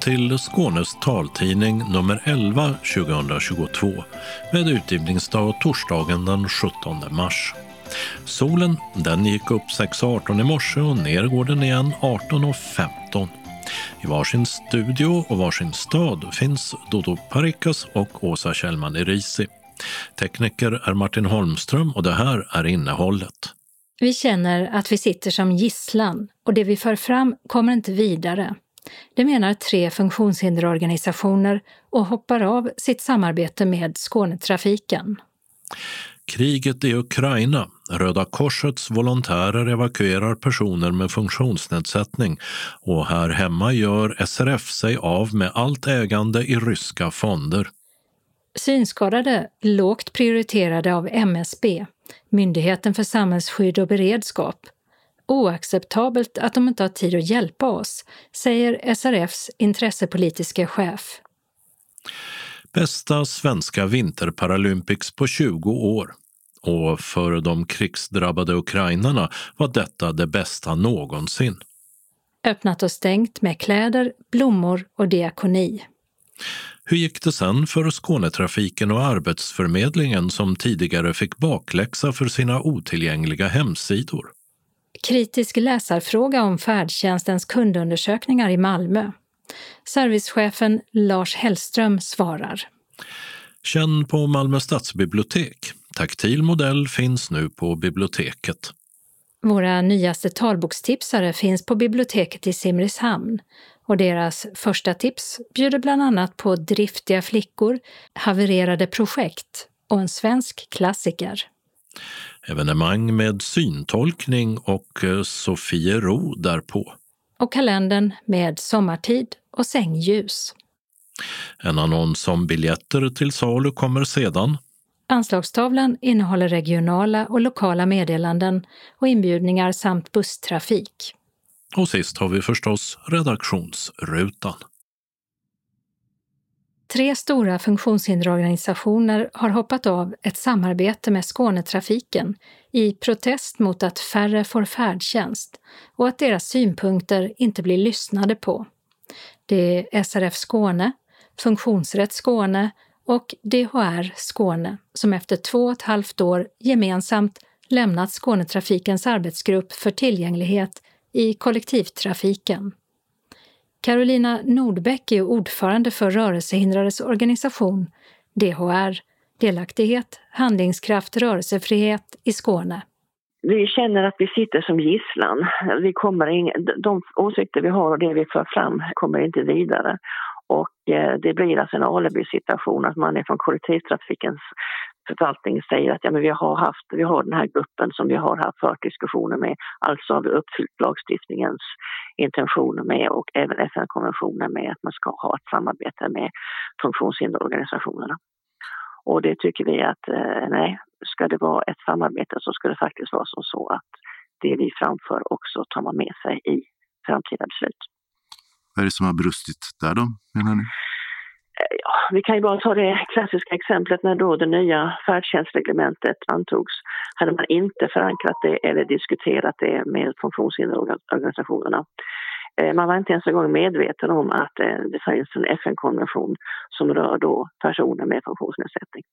Till Skånes taltidning nummer 11 2022 med utgivningsdag torsdagen den 17 mars. Solen den gick upp 6.18 i morse och ner går den igen 18.15. I varsin studio och varsin stad finns Dodo Parikas och Åsa Kjellman Erisi. Tekniker är Martin Holmström och det här är innehållet. Vi känner att vi sitter som gisslan och det vi för fram kommer inte vidare. Det menar tre funktionshinderorganisationer och hoppar av sitt samarbete med Skånetrafiken. Kriget i Ukraina. Röda Korsets volontärer evakuerar personer med funktionsnedsättning och här hemma gör SRF sig av med allt ägande i ryska fonder. Synskadade lågt prioriterade av MSB, Myndigheten för samhällsskydd och beredskap. Oacceptabelt att de inte har tid att hjälpa oss, säger SRFs intressepolitiska chef. Bästa svenska vinterparalympics på 20 år. Och för de krigsdrabbade ukrainarna var detta det bästa någonsin. Öppnat och stängt med kläder, blommor och diakoni. Hur gick det sen för Skånetrafiken och Arbetsförmedlingen som tidigare fick bakläxa för sina otillgängliga hemsidor? Kritisk läsarfråga om färdtjänstens kundundersökningar i Malmö. Servicechefen Lars Hellström svarar. Känn på Malmö stadsbibliotek. Taktil modell finns nu på biblioteket. Våra nyaste talbokstipsare finns på biblioteket i Simrishamn och deras första tips bjuder bland annat på driftiga flickor, havererade projekt och en svensk klassiker. Evenemang med syntolkning och eh, Sofiero därpå. Och kalendern med sommartid och sängljus. En annons om biljetter till salu kommer sedan. Anslagstavlan innehåller regionala och lokala meddelanden och inbjudningar samt busstrafik. Och sist har vi förstås redaktionsrutan. Tre stora funktionshinderorganisationer har hoppat av ett samarbete med Skånetrafiken i protest mot att färre får färdtjänst och att deras synpunkter inte blir lyssnade på. Det är SRF Skåne, Funktionsrätt Skåne och DHR Skåne som efter två och ett halvt år gemensamt lämnat Skånetrafikens arbetsgrupp för tillgänglighet i kollektivtrafiken. Carolina Nordbäck är ordförande för rörelsehindrades organisation DHR, Delaktighet, handlingskraft, rörelsefrihet i Skåne. Vi känner att vi sitter som gisslan. Vi kommer in, de åsikter vi har och det vi för fram kommer inte vidare. Och eh, det blir alltså en alibi-situation att man är från kollektivtrafikens Förvaltningen säger att ja, men vi, har haft, vi har den här gruppen som vi har haft fört diskussioner med, alltså har vi uppfyllt lagstiftningens intentioner med och även FN-konventionen med att man ska ha ett samarbete med funktionshinderorganisationerna. Och det tycker vi att eh, nej, ska det vara ett samarbete så ska det faktiskt vara som så att det vi framför också tar man med sig i framtida beslut. Vad är det som har brustit där då, menar ni? Eh, ja, vi kan ju bara ta det klassiska exemplet när då det nya färdtjänstreglementet antogs. Hade man inte förankrat det eller diskuterat det med funktionshinderorganisationerna. Eh, man var inte ens en gång medveten om att eh, det finns en FN-konvention som rör då personer med funktionsnedsättning.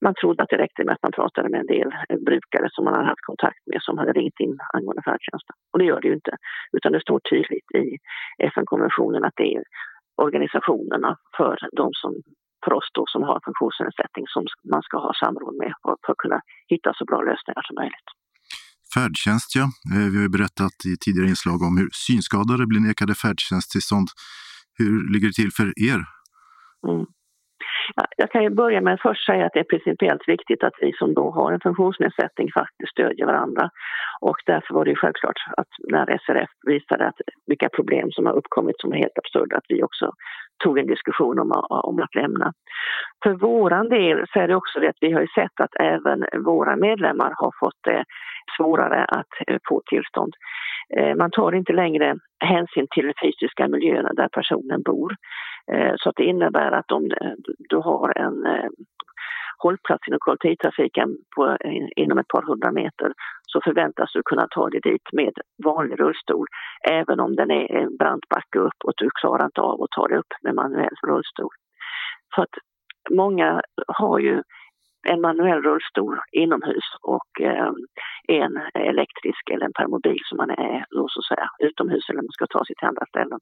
Man trodde att det räckte med att man pratade med en del brukare som man hade haft kontakt med som hade ringt in angående färdtjänsten. Och det gör det ju inte, utan det står tydligt i FN-konventionen att det är organisationerna för de som för oss då som har funktionsnedsättning som man ska ha samråd med för att kunna hitta så bra lösningar som möjligt. Färdtjänst, ja. Eh, vi har ju berättat i tidigare inslag om hur synskadade blir nekade färdtjänsttillstånd. Hur ligger det till för er? Mm. Jag kan ju börja med att först säga att det är principiellt viktigt att vi som då har en funktionsnedsättning faktiskt stödjer varandra. Och därför var det självklart att när SRF visade att vilka problem som har uppkommit som är helt absurda, att vi också tog en diskussion om, om att lämna. För våran del så är det också det att vi har ju sett att även våra medlemmar har fått det svårare att eh, få tillstånd. Eh, man tar inte längre hänsyn till de fysiska miljöerna där personen bor. Eh, så att det innebär att om eh, du har en eh, hållplats inom kollektivtrafiken på, inom ett par hundra meter så förväntas du kunna ta dig dit med vanlig rullstol även om den är en brant backe upp och du klarar inte av att ta dig upp med manuell rullstol. Så att många har ju en manuell rullstol inomhus och eh, en elektrisk eller en permobil som man är så att säga, utomhus eller man ska ta sig till andra ställen.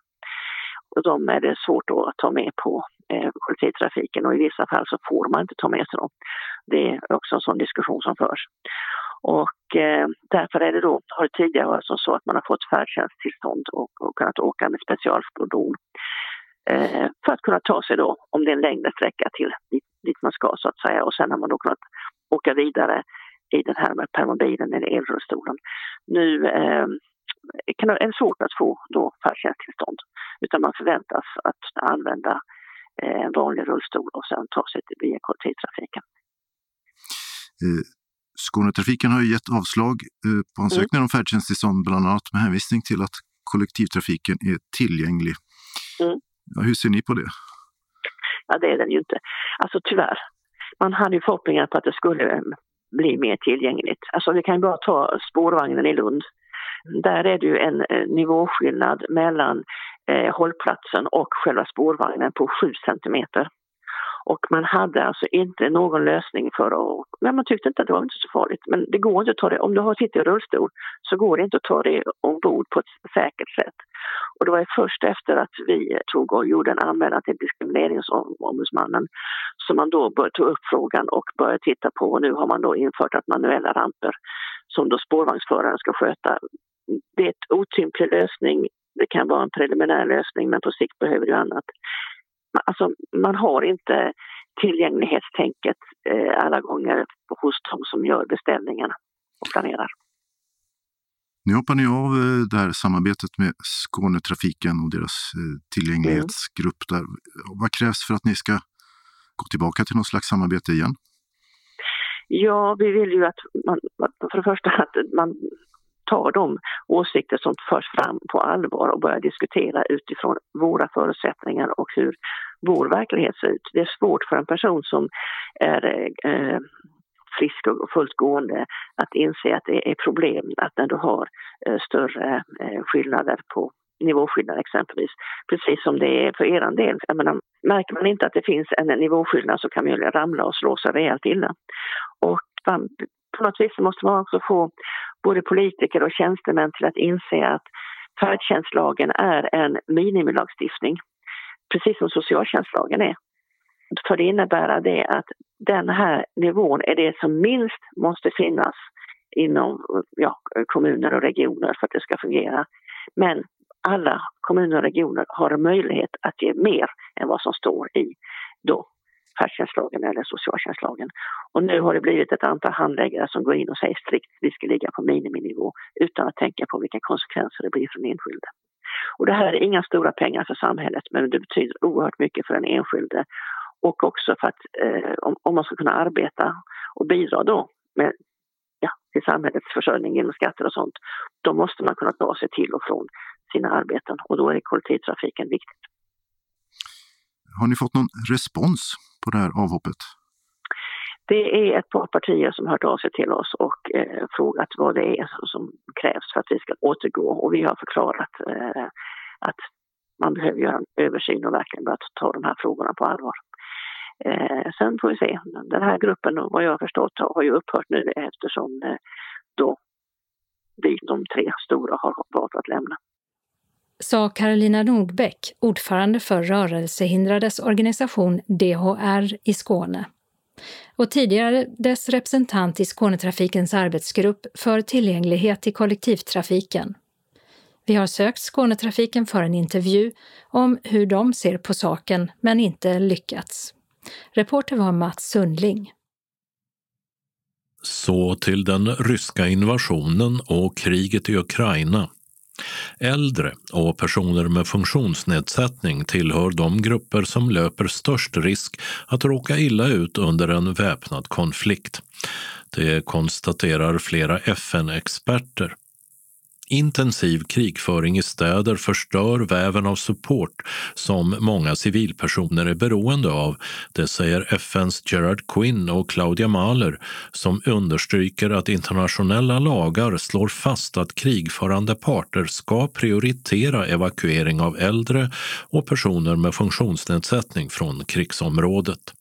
Och de är det svårt att ta med på eh, kollektivtrafiken och i vissa fall så får man inte ta med sig dem. Det är också en sån diskussion som förs. Och eh, därför är det då, har det tidigare varit så att man har fått färdtjänsttillstånd och, och kunnat åka med specialfordon eh, för att kunna ta sig då, om det är en längre sträcka till dit, dit man ska så att säga. Och sen har man då kunnat åka vidare i den här med permobilen eller elrullstolen. Nu eh, kan är svårt att få då färdtjänsttillstånd utan man förväntas att använda eh, en vanlig rullstol och sen ta sig via kollektivtrafiken. Eh, Skånetrafiken har gett avslag eh, på ansökningar mm. om färdtjänsttillstånd bland annat med hänvisning till att kollektivtrafiken är tillgänglig. Mm. Ja, hur ser ni på det? Ja, det är den ju inte. Alltså tyvärr. Man hade ju förhoppningar på att det skulle bli mer tillgängligt. Alltså vi kan ju bara ta spårvagnen i Lund. Där är det ju en eh, nivåskillnad mellan eh, hållplatsen och själva spårvagnen på 7 centimeter. Och man hade alltså inte någon lösning för att... Ja, man tyckte inte att det var inte så farligt. Men det går inte att ta det, om du har sitter i rullstol så går det inte att ta det ombord på ett säkert sätt. Och det var först efter att vi tog och gjorde en anmälan till Diskrimineringsombudsmannen som man då började ta upp frågan och började titta på. Och nu har man då infört att manuella ramper som då spårvagnsföraren ska sköta. Det är ett otymplig lösning. Det kan vara en preliminär lösning men på sikt behöver det annat alltså, man har inte tillgänglighetstänket eh, alla gånger hos de som gör beställningarna och planerar. Nu hoppar ni av eh, det här samarbetet med Skånetrafiken och deras eh, tillgänglighetsgrupp. Där. Vad krävs för att ni ska gå tillbaka till något slags samarbete igen? Ja, vi vill ju att man, för det första att man tar de åsikter som förs fram på allvar och börjar diskutera utifrån våra förutsättningar och hur vår verklighet ser ut. Det är svårt för en person som är eh, frisk och fullt gående att inse att det är problem att när du har eh, större eh, skillnader på nivåskillnad exempelvis, precis som det är för er del. Jag menar, märker man inte att det finns en nivåskillnad så kan man ju ramla och slå sig rejält illa. Och man, på något vis måste man också få både politiker och tjänstemän till att inse att färdtjänstlagen är en minimilagstiftning, precis som socialtjänstlagen är. För det innebär det att den här nivån är det som minst måste finnas inom ja, kommuner och regioner för att det ska fungera. Men alla kommuner och regioner har möjlighet att ge mer än vad som står i då färdtjänstlagen eller socialtjänstlagen. Och nu har det blivit ett antal handläggare som går in och säger strikt att vi ska ligga på miniminivå utan att tänka på vilka konsekvenser det blir för den enskilde. Och det här är inga stora pengar för samhället men det betyder oerhört mycket för den enskilde och också för att eh, om, om, man ska kunna arbeta och bidra då med, ja, till samhällets försörjning genom skatter och sånt, då måste man kunna ta sig till och från sina arbeten och då är kollektivtrafiken viktigt. Har ni fått någon respons på det här avhoppet? Det är ett par partier som har hört av sig till oss och eh, frågat vad det är som krävs för att vi ska återgå och vi har förklarat eh, att man behöver göra en översyn och verkligen börja ta de här frågorna på allvar. Eh, sen får vi se. Den här gruppen, vad jag har förstått, har ju upphört nu eftersom eh, då vi, de tre stora, har valt att lämna sa Carolina Nordbäck, ordförande för rörelsehindrades organisation DHR i Skåne och tidigare dess representant i Skånetrafikens arbetsgrupp för tillgänglighet i kollektivtrafiken. Vi har sökt Skånetrafiken för en intervju om hur de ser på saken, men inte lyckats. Reporter var Mats Sundling. Så till den ryska invasionen och kriget i Ukraina. Äldre och personer med funktionsnedsättning tillhör de grupper som löper störst risk att råka illa ut under en väpnad konflikt. Det konstaterar flera FN-experter. Intensiv krigföring i städer förstör väven av support som många civilpersoner är beroende av. Det säger FNs Gerard Quinn och Claudia Mahler som understryker att internationella lagar slår fast att krigförande parter ska prioritera evakuering av äldre och personer med funktionsnedsättning från krigsområdet.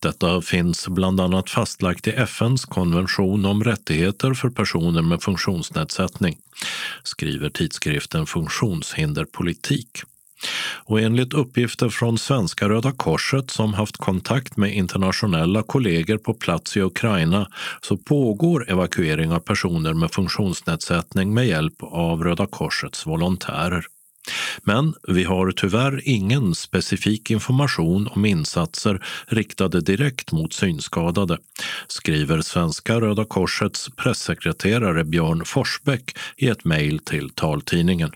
Detta finns bland annat fastlagt i FNs konvention om rättigheter för personer med funktionsnedsättning, skriver tidskriften Funktionshinderpolitik. Och enligt uppgifter från Svenska Röda Korset som haft kontakt med internationella kollegor på plats i Ukraina så pågår evakuering av personer med funktionsnedsättning med hjälp av Röda Korsets volontärer. Men vi har tyvärr ingen specifik information om insatser riktade direkt mot synskadade, skriver Svenska Röda Korsets pressekreterare Björn Forsbäck i ett mejl till taltidningen.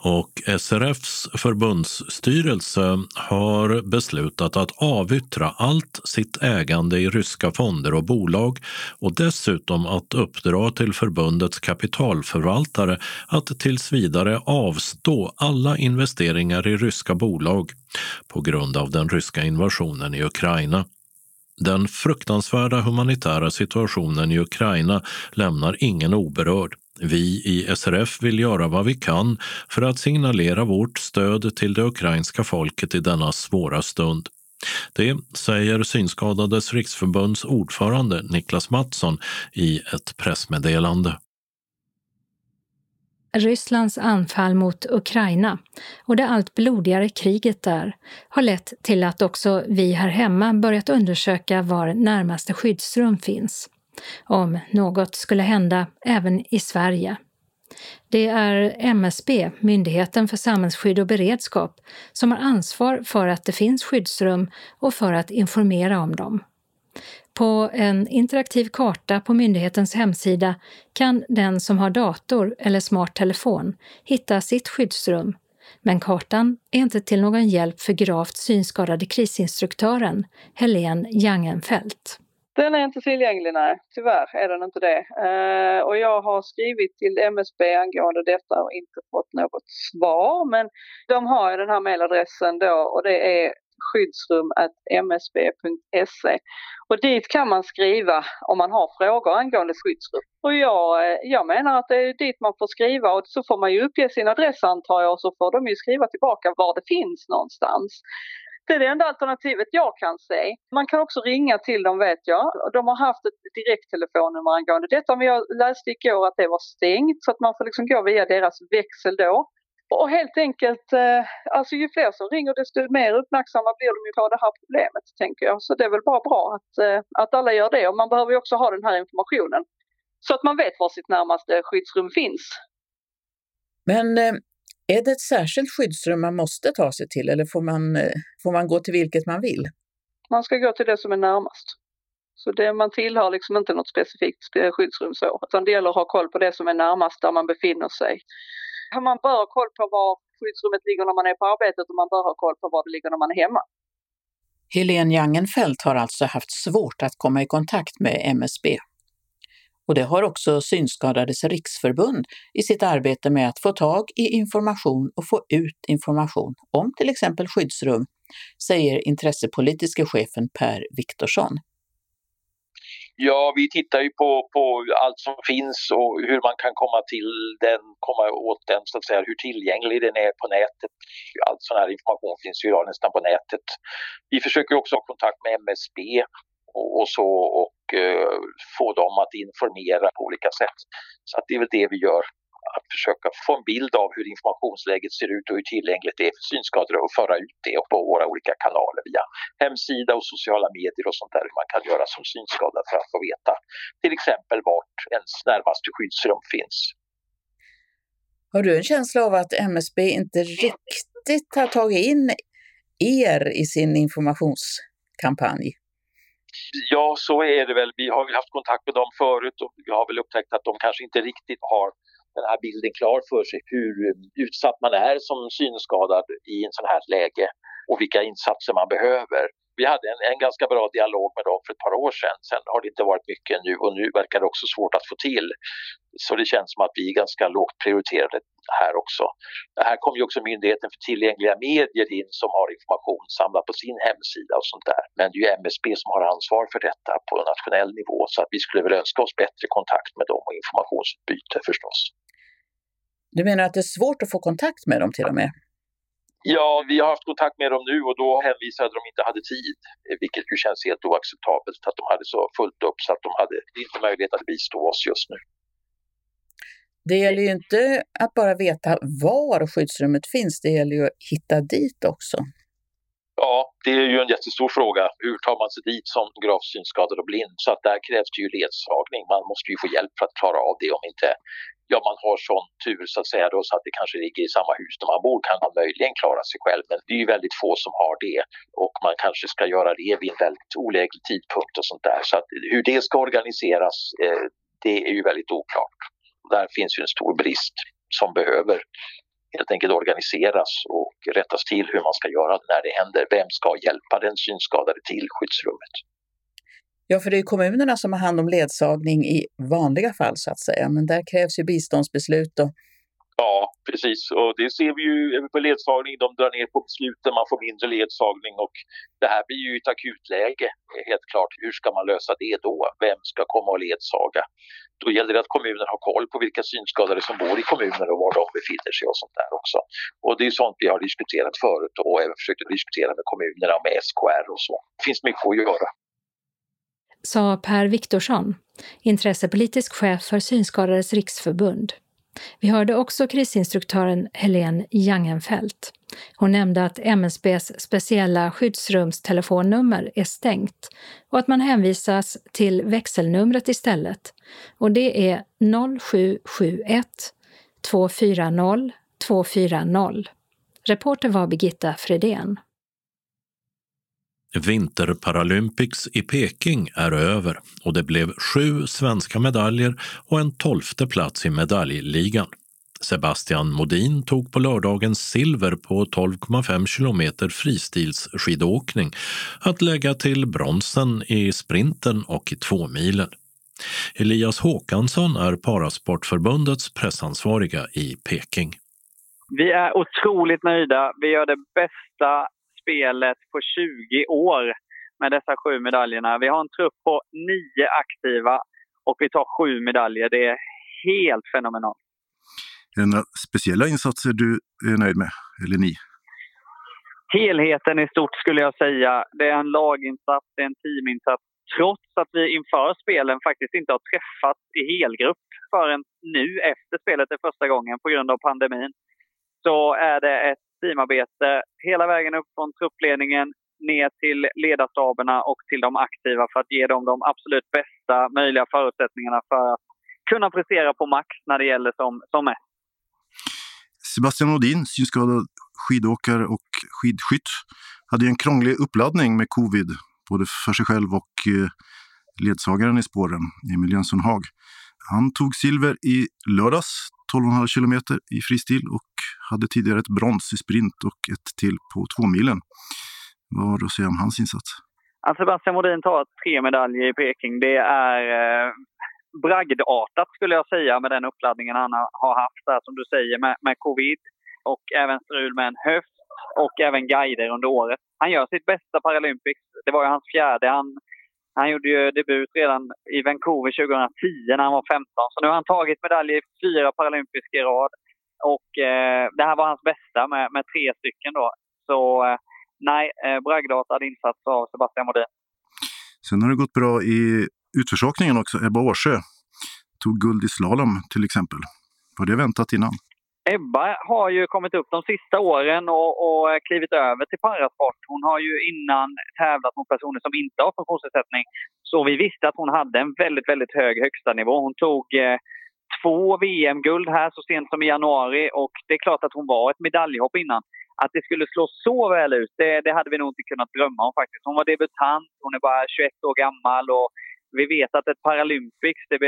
Och SRFs förbundsstyrelse har beslutat att avyttra allt sitt ägande i ryska fonder och bolag och dessutom att uppdra till förbundets kapitalförvaltare att tills vidare avstå alla investeringar i ryska bolag på grund av den ryska invasionen i Ukraina. Den fruktansvärda humanitära situationen i Ukraina lämnar ingen oberörd. Vi i SRF vill göra vad vi kan för att signalera vårt stöd till det ukrainska folket i denna svåra stund. Det säger Synskadades riksförbunds ordförande Niklas Mattsson i ett pressmeddelande. Rysslands anfall mot Ukraina och det allt blodigare kriget där har lett till att också vi här hemma börjat undersöka var närmaste skyddsrum finns om något skulle hända även i Sverige. Det är MSB, Myndigheten för samhällsskydd och beredskap, som har ansvar för att det finns skyddsrum och för att informera om dem. På en interaktiv karta på myndighetens hemsida kan den som har dator eller smart telefon hitta sitt skyddsrum, men kartan är inte till någon hjälp för gravt synskadade krisinstruktören Helene Jangenfelt. Den är inte tillgänglig, nej. Tyvärr är den inte det. Eh, och jag har skrivit till MSB angående detta och inte fått något svar. Men de har ju den här mejladressen då och det är skyddsrum.msb.se. Och dit kan man skriva om man har frågor angående skyddsrum. Och jag, eh, jag menar att det är dit man får skriva och så får man ju uppge sin adress antar jag och så får de ju skriva tillbaka var det finns någonstans. Det är det enda alternativet jag kan se. Man kan också ringa till dem vet jag. De har haft ett direkttelefonnummer angående detta men jag läste igår att det var stängt så att man får liksom gå via deras växel då. Och helt enkelt, eh, alltså ju fler som ringer desto mer uppmärksamma blir de ju på det här problemet tänker jag. Så det är väl bara bra att, eh, att alla gör det och man behöver ju också ha den här informationen. Så att man vet var sitt närmaste skyddsrum finns. Men eh, är det ett särskilt skyddsrum man måste ta sig till eller får man, eh, får man gå till vilket man vill? Man ska gå till det som är närmast. Så det, man tillhör liksom inte något specifikt skyddsrum så, utan det gäller att ha koll på det som är närmast där man befinner sig. Man bör ha koll på var skyddsrummet ligger när man är på arbetet och man bör ha koll på var det ligger när man är hemma. Helene Jangenfelt har alltså haft svårt att komma i kontakt med MSB. Och det har också Synskadades riksförbund i sitt arbete med att få tag i information och få ut information om till exempel skyddsrum, säger intressepolitiske chefen Per Viktorsson. Ja, vi tittar ju på, på allt som finns och hur man kan komma till den, komma åt den, så att säga, hur tillgänglig den är på nätet. All sån här information finns ju idag nästan på nätet. Vi försöker också ha kontakt med MSB och, och så och uh, få dem att informera på olika sätt. Så att det är väl det vi gör att försöka få en bild av hur informationsläget ser ut och hur tillgängligt det är för synskadade och föra ut det på våra olika kanaler via hemsida och sociala medier och sånt där hur man kan göra som synskadad för att få veta till exempel vart ens närmaste skyddsrum finns. Har du en känsla av att MSB inte riktigt har tagit in er i sin informationskampanj? Ja, så är det väl. Vi har väl haft kontakt med dem förut och vi har väl upptäckt att de kanske inte riktigt har den här bilden klar för sig hur utsatt man är som synskadad i en sån här läge och vilka insatser man behöver. Vi hade en, en ganska bra dialog med dem för ett par år sedan. Sen har det inte varit mycket nu och nu verkar det också svårt att få till. Så det känns som att vi är ganska lågt prioriterade här också. Här kommer ju också Myndigheten för tillgängliga medier in som har information samlad på sin hemsida och sånt där. Men det är ju MSB som har ansvar för detta på nationell nivå så att vi skulle väl önska oss bättre kontakt med dem och informationsutbyte förstås. Du menar att det är svårt att få kontakt med dem till och med? Ja, vi har haft kontakt med dem nu och då hänvisade de inte hade tid, vilket ju känns helt oacceptabelt att de hade så fullt upp så att de hade inte möjlighet att bistå oss just nu. Det gäller ju inte att bara veta var skyddsrummet finns, det gäller ju att hitta dit också. Ja, det är ju en jättestor fråga. Hur tar man sig dit som gravt synskadad och blind? Så att där krävs det ju ledsagning. Man måste ju få hjälp för att klara av det om inte ja, man har sån tur så att säga då, så att det kanske ligger i samma hus där man bor kan man möjligen klara sig själv. Men det är ju väldigt få som har det och man kanske ska göra det vid en väldigt oläglig tidpunkt och sånt där. Så att hur det ska organiseras, eh, det är ju väldigt oklart. Där finns ju en stor brist som behöver helt enkelt organiseras och och rättas till hur man ska göra när det händer. Vem ska hjälpa den synskadade till skyddsrummet? Ja, för det är kommunerna som har hand om ledsagning i vanliga fall så att säga, men där krävs ju biståndsbeslut. Och... Ja, precis. Och det ser vi ju på ledsagning. De drar ner på besluten, man får mindre ledsagning och det här blir ju ett akutläge. Helt klart, hur ska man lösa det då? Vem ska komma och ledsaga? Då gäller det att kommunen har koll på vilka synskadade som bor i kommunen och var de befinner sig och sånt där också. Och det är sånt vi har diskuterat förut och även försökt att diskutera med kommunerna och med SKR och så. Det finns mycket att göra sa Per Viktorsson, intressepolitisk chef för Synskadades riksförbund. Vi hörde också krisinstruktören Helene Jangenfelt. Hon nämnde att MSBs speciella skyddsrumstelefonnummer är stängt och att man hänvisas till växelnumret istället. Och det är 0771 240 240. Reporter var Birgitta Fredén. Vinterparalympics i Peking är över och det blev sju svenska medaljer och en tolfte plats i medaljligan. Sebastian Modin tog på lördagen silver på 12,5 kilometer fristilsskidåkning att lägga till bronsen i sprinten och i tvåmilen. Elias Håkansson är Parasportförbundets pressansvariga i Peking. Vi är otroligt nöjda. Vi gör det bästa spelet på 20 år med dessa sju medaljerna. Vi har en trupp på nio aktiva och vi tar sju medaljer. Det är helt fenomenalt. Är det några speciella insatser du är nöjd med, eller ni? Helheten i stort skulle jag säga. Det är en laginsats, det är en teaminsats. Trots att vi inför spelen faktiskt inte har träffats i helgrupp förrän nu efter spelet är första gången på grund av pandemin så är det ett teamarbete hela vägen upp från truppledningen ner till ledarstaberna och till de aktiva för att ge dem de absolut bästa möjliga förutsättningarna för att kunna prestera på max när det gäller som, som mest. Sebastian Odin, synskadad skidåkare och skidskytt, hade ju en krånglig uppladdning med covid, både för sig själv och eh, ledsagaren i spåren, Emil Jönsson Haag. Han tog silver i lördags, 12,5 kilometer i fristil och hade tidigare ett brons i sprint och ett till på tvåmilen. Vad har du att säga om hans insats? Att Sebastian Modin tar tre medaljer i Peking, det är eh, bragdartat skulle jag säga med den uppladdningen han har haft där som du säger med, med covid och även strul med en höft och även guider under året. Han gör sitt bästa Paralympics. Det var ju hans fjärde. Han, han gjorde ju debut redan i Vancouver 2010 när han var 15. Så nu har han tagit medaljer i fyra paralympiska i rad. Och eh, det här var hans bästa med, med tre stycken då. Så eh, nej, eh, bragdartad insats av Sebastian Modin. Sen har det gått bra i utförsåkningen också. Ebba Årsjö tog guld i slalom till exempel. Var det väntat innan? Ebba har ju kommit upp de sista åren och, och klivit över till parasport. Hon har ju innan tävlat mot personer som inte har funktionsnedsättning. Så vi visste att hon hade en väldigt, väldigt hög högsta nivå. Hon tog eh, två VM-guld här så sent som i januari och det är klart att hon var ett medaljhopp innan. Att det skulle slå så väl ut, det, det hade vi nog inte kunnat drömma om faktiskt. Hon var debutant, hon är bara 21 år gammal och vi vet att ett Paralympics, det,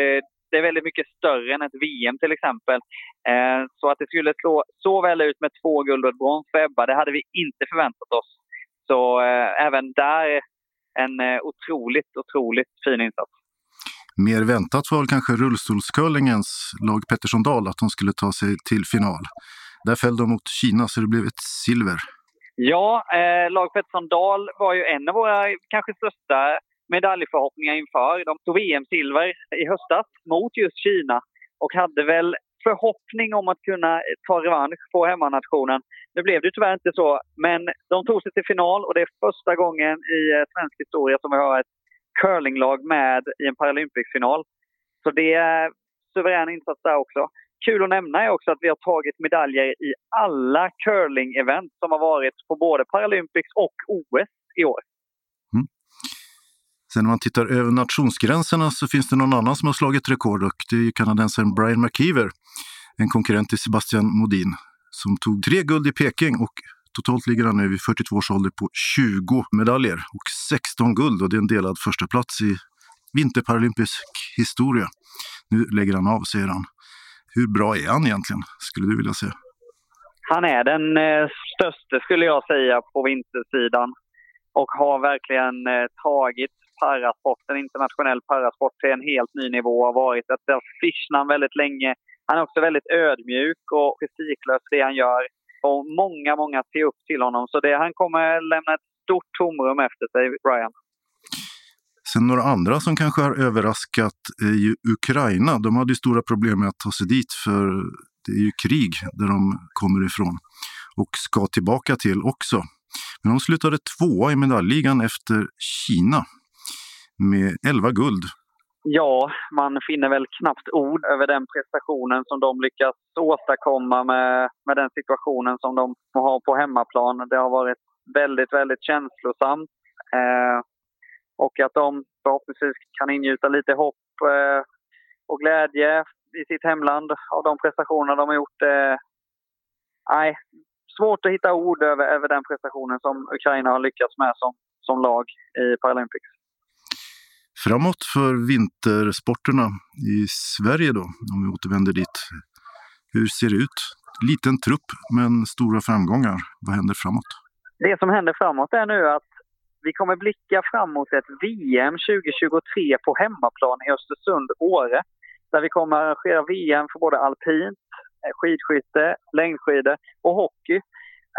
det är väldigt mycket större än ett VM till exempel. Eh, så att det skulle slå så väl ut med två guld och ett brons för Ebba, det hade vi inte förväntat oss. Så eh, även där en eh, otroligt, otroligt fin insats. Mer väntat var väl kanske rullstolscurlingens lag Pettersson Dahl att de skulle ta sig till final. Där föll de mot Kina så det blev ett silver. Ja, eh, lag Pettersson Dahl var ju en av våra kanske största medaljförhoppningar inför. De tog VM-silver i höstas mot just Kina och hade väl förhoppning om att kunna ta revansch på hemmanationen. Nu blev det tyvärr inte så, men de tog sig till final och det är första gången i eh, svensk historia som vi har ett curlinglag med i en Paralympics-final. Så det är suverän insats där också. Kul att nämna är också att vi har tagit medaljer i alla curling-event som har varit på både Paralympics och OS i år. Sen när man tittar över nationsgränserna så finns det någon annan som har slagit rekord och det är kanadensaren Brian McKeever, en konkurrent till Sebastian Modin, som tog tre guld i Peking och Totalt ligger han nu vid 42 års ålder på 20 medaljer och 16 guld och det är en delad första plats i vinterparalympisk historia. Nu lägger han av, säger han. Hur bra är han egentligen, skulle du vilja säga? Han är den eh, största, skulle jag säga, på vintersidan och har verkligen eh, tagit parasporten, internationell parasport, till en helt ny nivå. Har varit ett affischnamn väldigt länge. Han är också väldigt ödmjuk och prestigelös det han gör. Och många, många ser upp till honom. Så det, han kommer lämna ett stort tomrum efter sig, Brian. Sen några andra som kanske har överraskat är ju Ukraina. De hade ju stora problem med att ta sig dit för det är ju krig där de kommer ifrån och ska tillbaka till också. Men de slutade tvåa i medaljligan efter Kina med 11 guld Ja, man finner väl knappt ord över den prestationen som de lyckas åstadkomma med, med den situationen som de har på hemmaplan. Det har varit väldigt, väldigt känslosamt. Eh, och att de förhoppningsvis kan ingjuta lite hopp eh, och glädje i sitt hemland av de prestationer de har gjort. Eh, nej, svårt att hitta ord över, över den prestationen som Ukraina har lyckats med som, som lag i Paralympics framåt för vintersporterna i Sverige då, om vi återvänder dit. Hur ser det ut? Liten trupp, men stora framgångar. Vad händer framåt? Det som händer framåt är nu att vi kommer blicka framåt mot ett VM 2023 på hemmaplan i Östersund, Åre. Där vi kommer arrangera VM för både alpint, eh, skidskytte, längdskidor och hockey.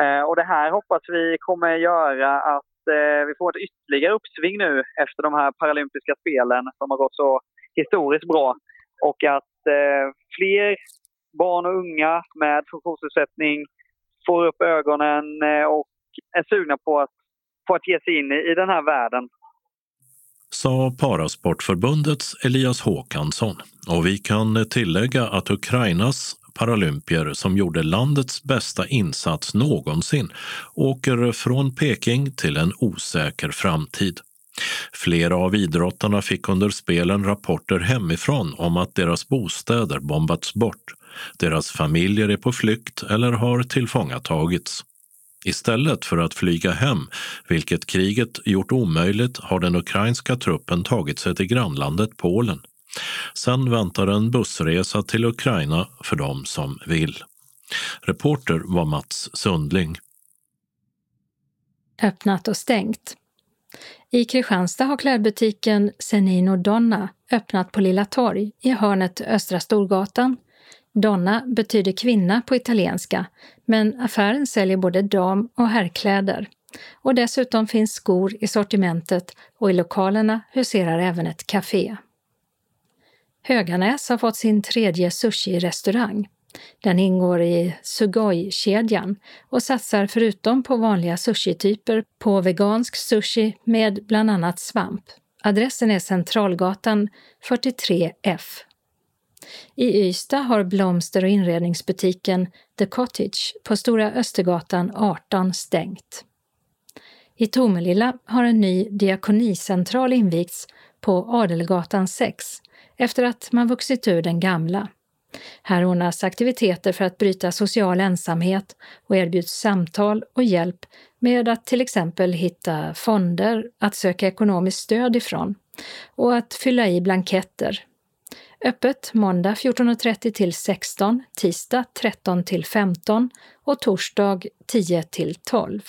Eh, och det här hoppas vi kommer göra att eh, vi får ett ytterligare uppsving nu efter de här paralympiska spelen som har gått så historiskt bra. Och att eh, fler barn och unga med funktionsnedsättning får upp ögonen eh, och är sugna på att, på att ge sig in i, i den här världen sa Parasportförbundets Elias Håkansson. Och vi kan tillägga att Ukrainas paralympier som gjorde landets bästa insats någonsin åker från Peking till en osäker framtid. Flera av idrottarna fick under spelen rapporter hemifrån om att deras bostäder bombats bort, deras familjer är på flykt eller har tillfångatagits. Istället för att flyga hem, vilket kriget gjort omöjligt, har den ukrainska truppen tagit sig till grannlandet Polen. Sen väntar en bussresa till Ukraina för dem som vill. Reporter var Mats Sundling. Öppnat och stängt. I Kristianstad har klädbutiken Senino Donna öppnat på Lilla torg i hörnet Östra Storgatan. Donna betyder kvinna på italienska, men affären säljer både dam och herrkläder. Och dessutom finns skor i sortimentet och i lokalerna huserar även ett café. Höganäs har fått sin tredje sushi-restaurang. Den ingår i Sugoi-kedjan och satsar förutom på vanliga sushityper på vegansk sushi med bland annat svamp. Adressen är Centralgatan 43F. I Ystad har blomster och inredningsbutiken The Cottage på Stora Östergatan 18 stängt. I Tomelilla har en ny diakonicentral invigts på Adelgatan 6 efter att man vuxit ur den gamla. Här ordnas aktiviteter för att bryta social ensamhet och erbjuds samtal och hjälp med att till exempel hitta fonder att söka ekonomiskt stöd ifrån och att fylla i blanketter. Öppet måndag 14.30 till 16, tisdag 13 till 15 och torsdag 10 till 12.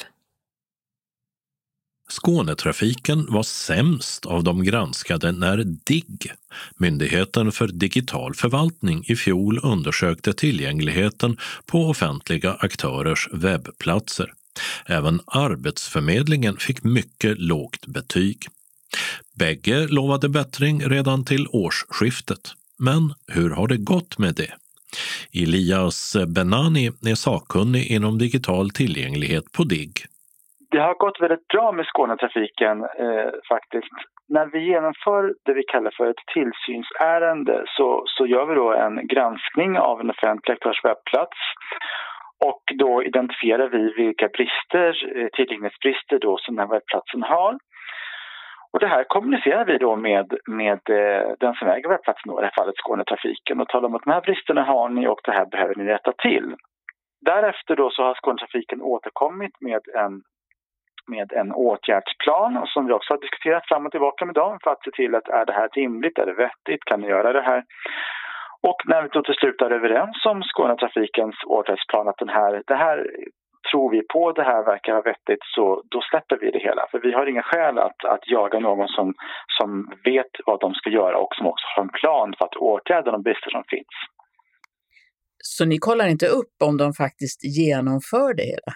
Skånetrafiken var sämst av de granskade när DIGG, Myndigheten för digital förvaltning, i fjol undersökte tillgängligheten på offentliga aktörers webbplatser. Även Arbetsförmedlingen fick mycket lågt betyg. Bägge lovade bättring redan till årsskiftet. Men hur har det gått med det? Elias Benani är sakkunnig inom digital tillgänglighet på DIGG. Det har gått väldigt bra med Skånetrafiken eh, faktiskt. När vi genomför det vi kallar för ett tillsynsärende så, så gör vi då en granskning av en offentlig aktörs webbplats och då identifierar vi vilka brister, eh, tillgänglighetsbrister då som den här webbplatsen har. Och det här kommunicerar vi då med, med eh, den som äger webbplatsen, då, i det här fallet Skånetrafiken, och talar om att de här bristerna har ni och det här behöver ni rätta till. Därefter då så har Skånetrafiken återkommit med en, med en åtgärdsplan som vi också har diskuterat fram och tillbaka med dem för att se till att är det här rimligt, är det vettigt, kan ni göra det här? Och när vi då till slut är överens om Skånetrafikens åtgärdsplan att den här, det här tror vi på det här verkar vettigt så då släpper vi det hela. För vi har inga skäl att, att jaga någon som, som vet vad de ska göra och som också har en plan för att åtgärda de brister som finns. Så ni kollar inte upp om de faktiskt genomför det hela?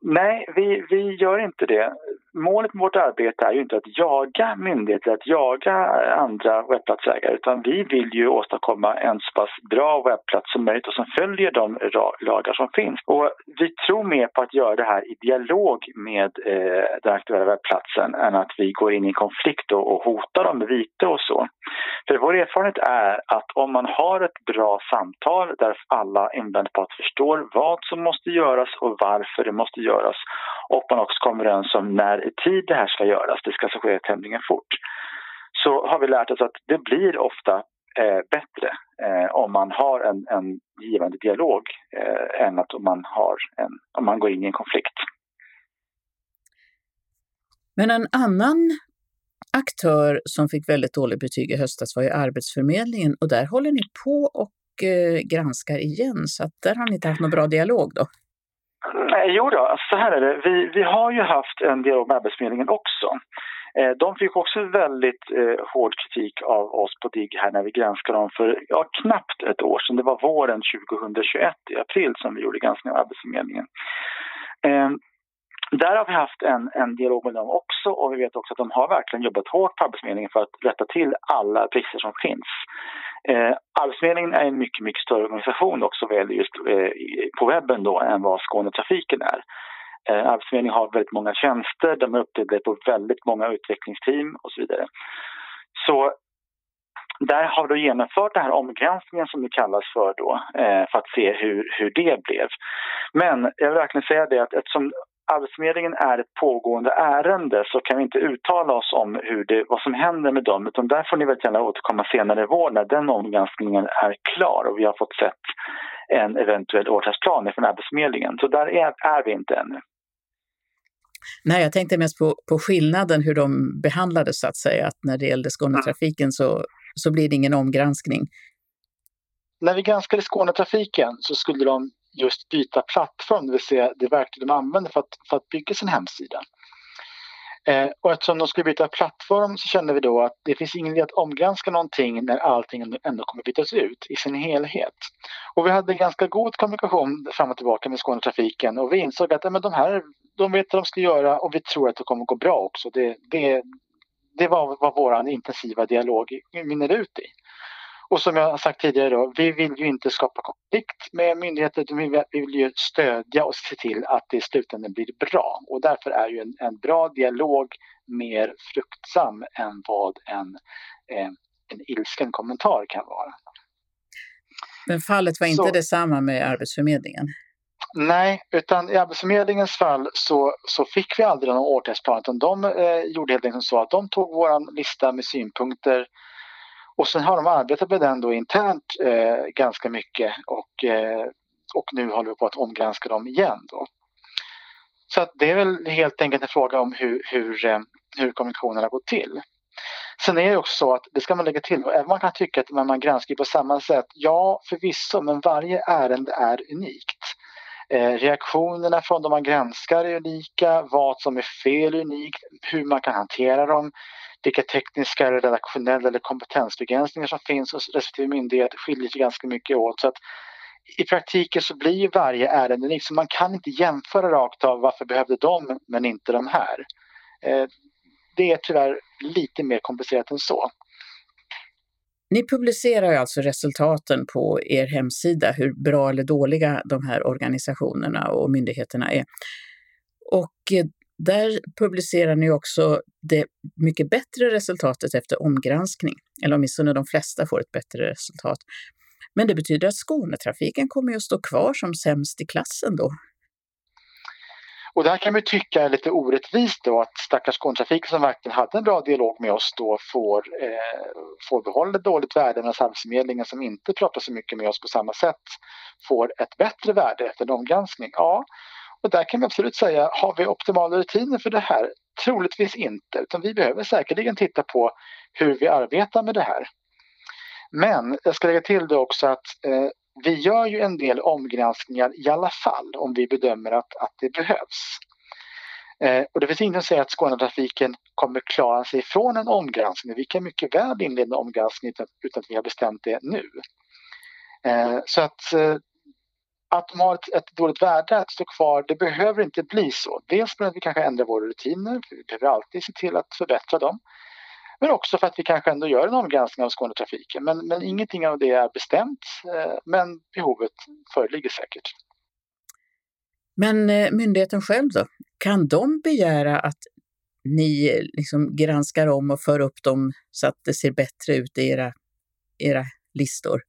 Nej, vi, vi gör inte det målet med vårt arbete är ju inte att jaga myndigheter, att jaga andra webbplatsägare utan vi vill ju åstadkomma en så pass bra webbplats som möjligt och som följer de lagar som finns. Och vi tror mer på att göra det här i dialog med eh, den aktuella webbplatsen än att vi går in i konflikt och, och hotar dem med vite och så. För vår erfarenhet är att om man har ett bra samtal där alla inblandade parter förstår vad som måste göras och varför det måste göras och man också kommer överens om när i tid det här ska göras, det ska alltså ske tämligen fort, så har vi lärt oss att det blir ofta eh, bättre eh, om man har en, en givande dialog eh, än att om man, har en, om man går in i en konflikt. Men en annan aktör som fick väldigt dåligt betyg i höstas var ju Arbetsförmedlingen och där håller ni på och eh, granskar igen så att där har ni inte haft någon bra dialog då? Nej, jo då, alltså, så här är det. Vi, vi har ju haft en dialog med Arbetsförmedlingen också. Eh, de fick också väldigt eh, hård kritik av oss på DIGG här när vi granskade dem för ja, knappt ett år sedan. Det var våren 2021 i april som vi gjorde granskningen av Arbetsförmedlingen. Eh, där har vi haft en, en dialog med dem också och vi vet också att de har verkligen jobbat hårt på Arbetsförmedlingen för att rätta till alla brister som finns. Eh, Arbetsförmedlingen är en mycket, mycket större organisation också väl just eh, på webben då än vad Skånetrafiken är. Eh, Arbetsförmedlingen har väldigt många tjänster, de är uppdelade på väldigt många utvecklingsteam och så vidare. Så där har vi genomfört den här omgranskningen som det kallas för då eh, för att se hur, hur det blev. Men jag vill verkligen säga det att eftersom Arbetsförmedlingen är ett pågående ärende så kan vi inte uttala oss om hur det, vad som händer med dem utan där får ni väldigt gärna återkomma senare i vår när den omgranskningen är klar och vi har fått sett en eventuell åtgärdsplan från Arbetsförmedlingen. Så där är, är vi inte ännu. Nej, jag tänkte mest på, på skillnaden hur de behandlades så att säga, att när det gällde Skånetrafiken så, så blir det ingen omgranskning. När vi granskade Skånetrafiken så skulle de just byta plattform, det vill säga det verktyg de använder för att, för att bygga sin hemsida. Eh, och eftersom de skulle byta plattform så kände vi då att det finns ingen idé att omgranska någonting när allting ändå kommer bytas ut i sin helhet. Och vi hade ganska god kommunikation fram och tillbaka med Skånetrafiken och vi insåg att ja, men de här de vet vad de ska göra och vi tror att det kommer gå bra också. Det, det, det var vad vår intensiva dialog mynnade ut i. Och som jag har sagt tidigare då, vi vill ju inte skapa konflikt med myndigheter, vi vill ju stödja och se till att det i slutändan blir bra. Och därför är ju en, en bra dialog mer fruktsam än vad en, eh, en ilsken kommentar kan vara. Men fallet var inte Så, detsamma med Arbetsförmedlingen? Nej, utan i Arbetsförmedlingens fall så, så fick vi aldrig någon åtgärdsplan utan de eh, gjorde helt enkelt så att de tog vår lista med synpunkter och sen har de arbetat med den då internt eh, ganska mycket och, eh, och nu håller vi på att omgranska dem igen. Då. Så att det är väl helt enkelt en fråga om hur, hur, eh, hur kommunikationen har gått till. Sen är det också så att, det ska man lägga till, även man kan tycka att man granskar på samma sätt, ja förvisso, men varje ärende är unikt. Eh, reaktionerna från de man granskar är unika, vad som är fel är unikt, hur man kan hantera dem, vilka tekniska, redaktionella eller kompetensbegränsningar som finns hos respektive myndighet skiljer sig ganska mycket åt. Så att i praktiken så blir varje ärende unikt, så man kan inte jämföra rakt av varför behövde de men inte de här. Eh, det är tyvärr lite mer komplicerat än så. Ni publicerar alltså resultaten på er hemsida, hur bra eller dåliga de här organisationerna och myndigheterna är. Och eh, där publicerar ni också det mycket bättre resultatet efter omgranskning, eller åtminstone de flesta får ett bättre resultat. Men det betyder att Skånetrafiken kommer att stå kvar som sämst i klassen då? Och det här kan vi tycka är lite orättvist då att stackars Skånetrafiken som verkligen hade en bra dialog med oss då får, eh, får behålla ett dåligt värde medan Arbetsförmedlingen som inte pratar så mycket med oss på samma sätt får ett bättre värde efter en omgranskning. Ja, och där kan vi absolut säga, har vi optimala rutiner för det här? Troligtvis inte, utan vi behöver säkerligen titta på hur vi arbetar med det här. Men jag ska lägga till det också att eh, vi gör ju en del omgranskningar i alla fall om vi bedömer att, att det behövs. Eh, och det finns inget som säger att Skånetrafiken kommer klara sig från en omgranskning. Vi kan mycket väl inleda en omgranskning utan, utan att vi har bestämt det nu. Eh, så att, eh, att de har ett, ett, dåligt värde att stå kvar, det behöver inte bli så. Dels för att vi kanske ändrar våra rutiner, vi behöver alltid se till att förbättra dem. Men också för att vi kanske ändå gör en omgranskning av Skånetrafiken. Men, men ingenting av det är bestämt, eh, men behovet föreligger säkert. Men eh, myndigheten själv då? Kan de begära att ni eh, liksom granskar om och för upp dem så att det ser bättre ut i era, era listor?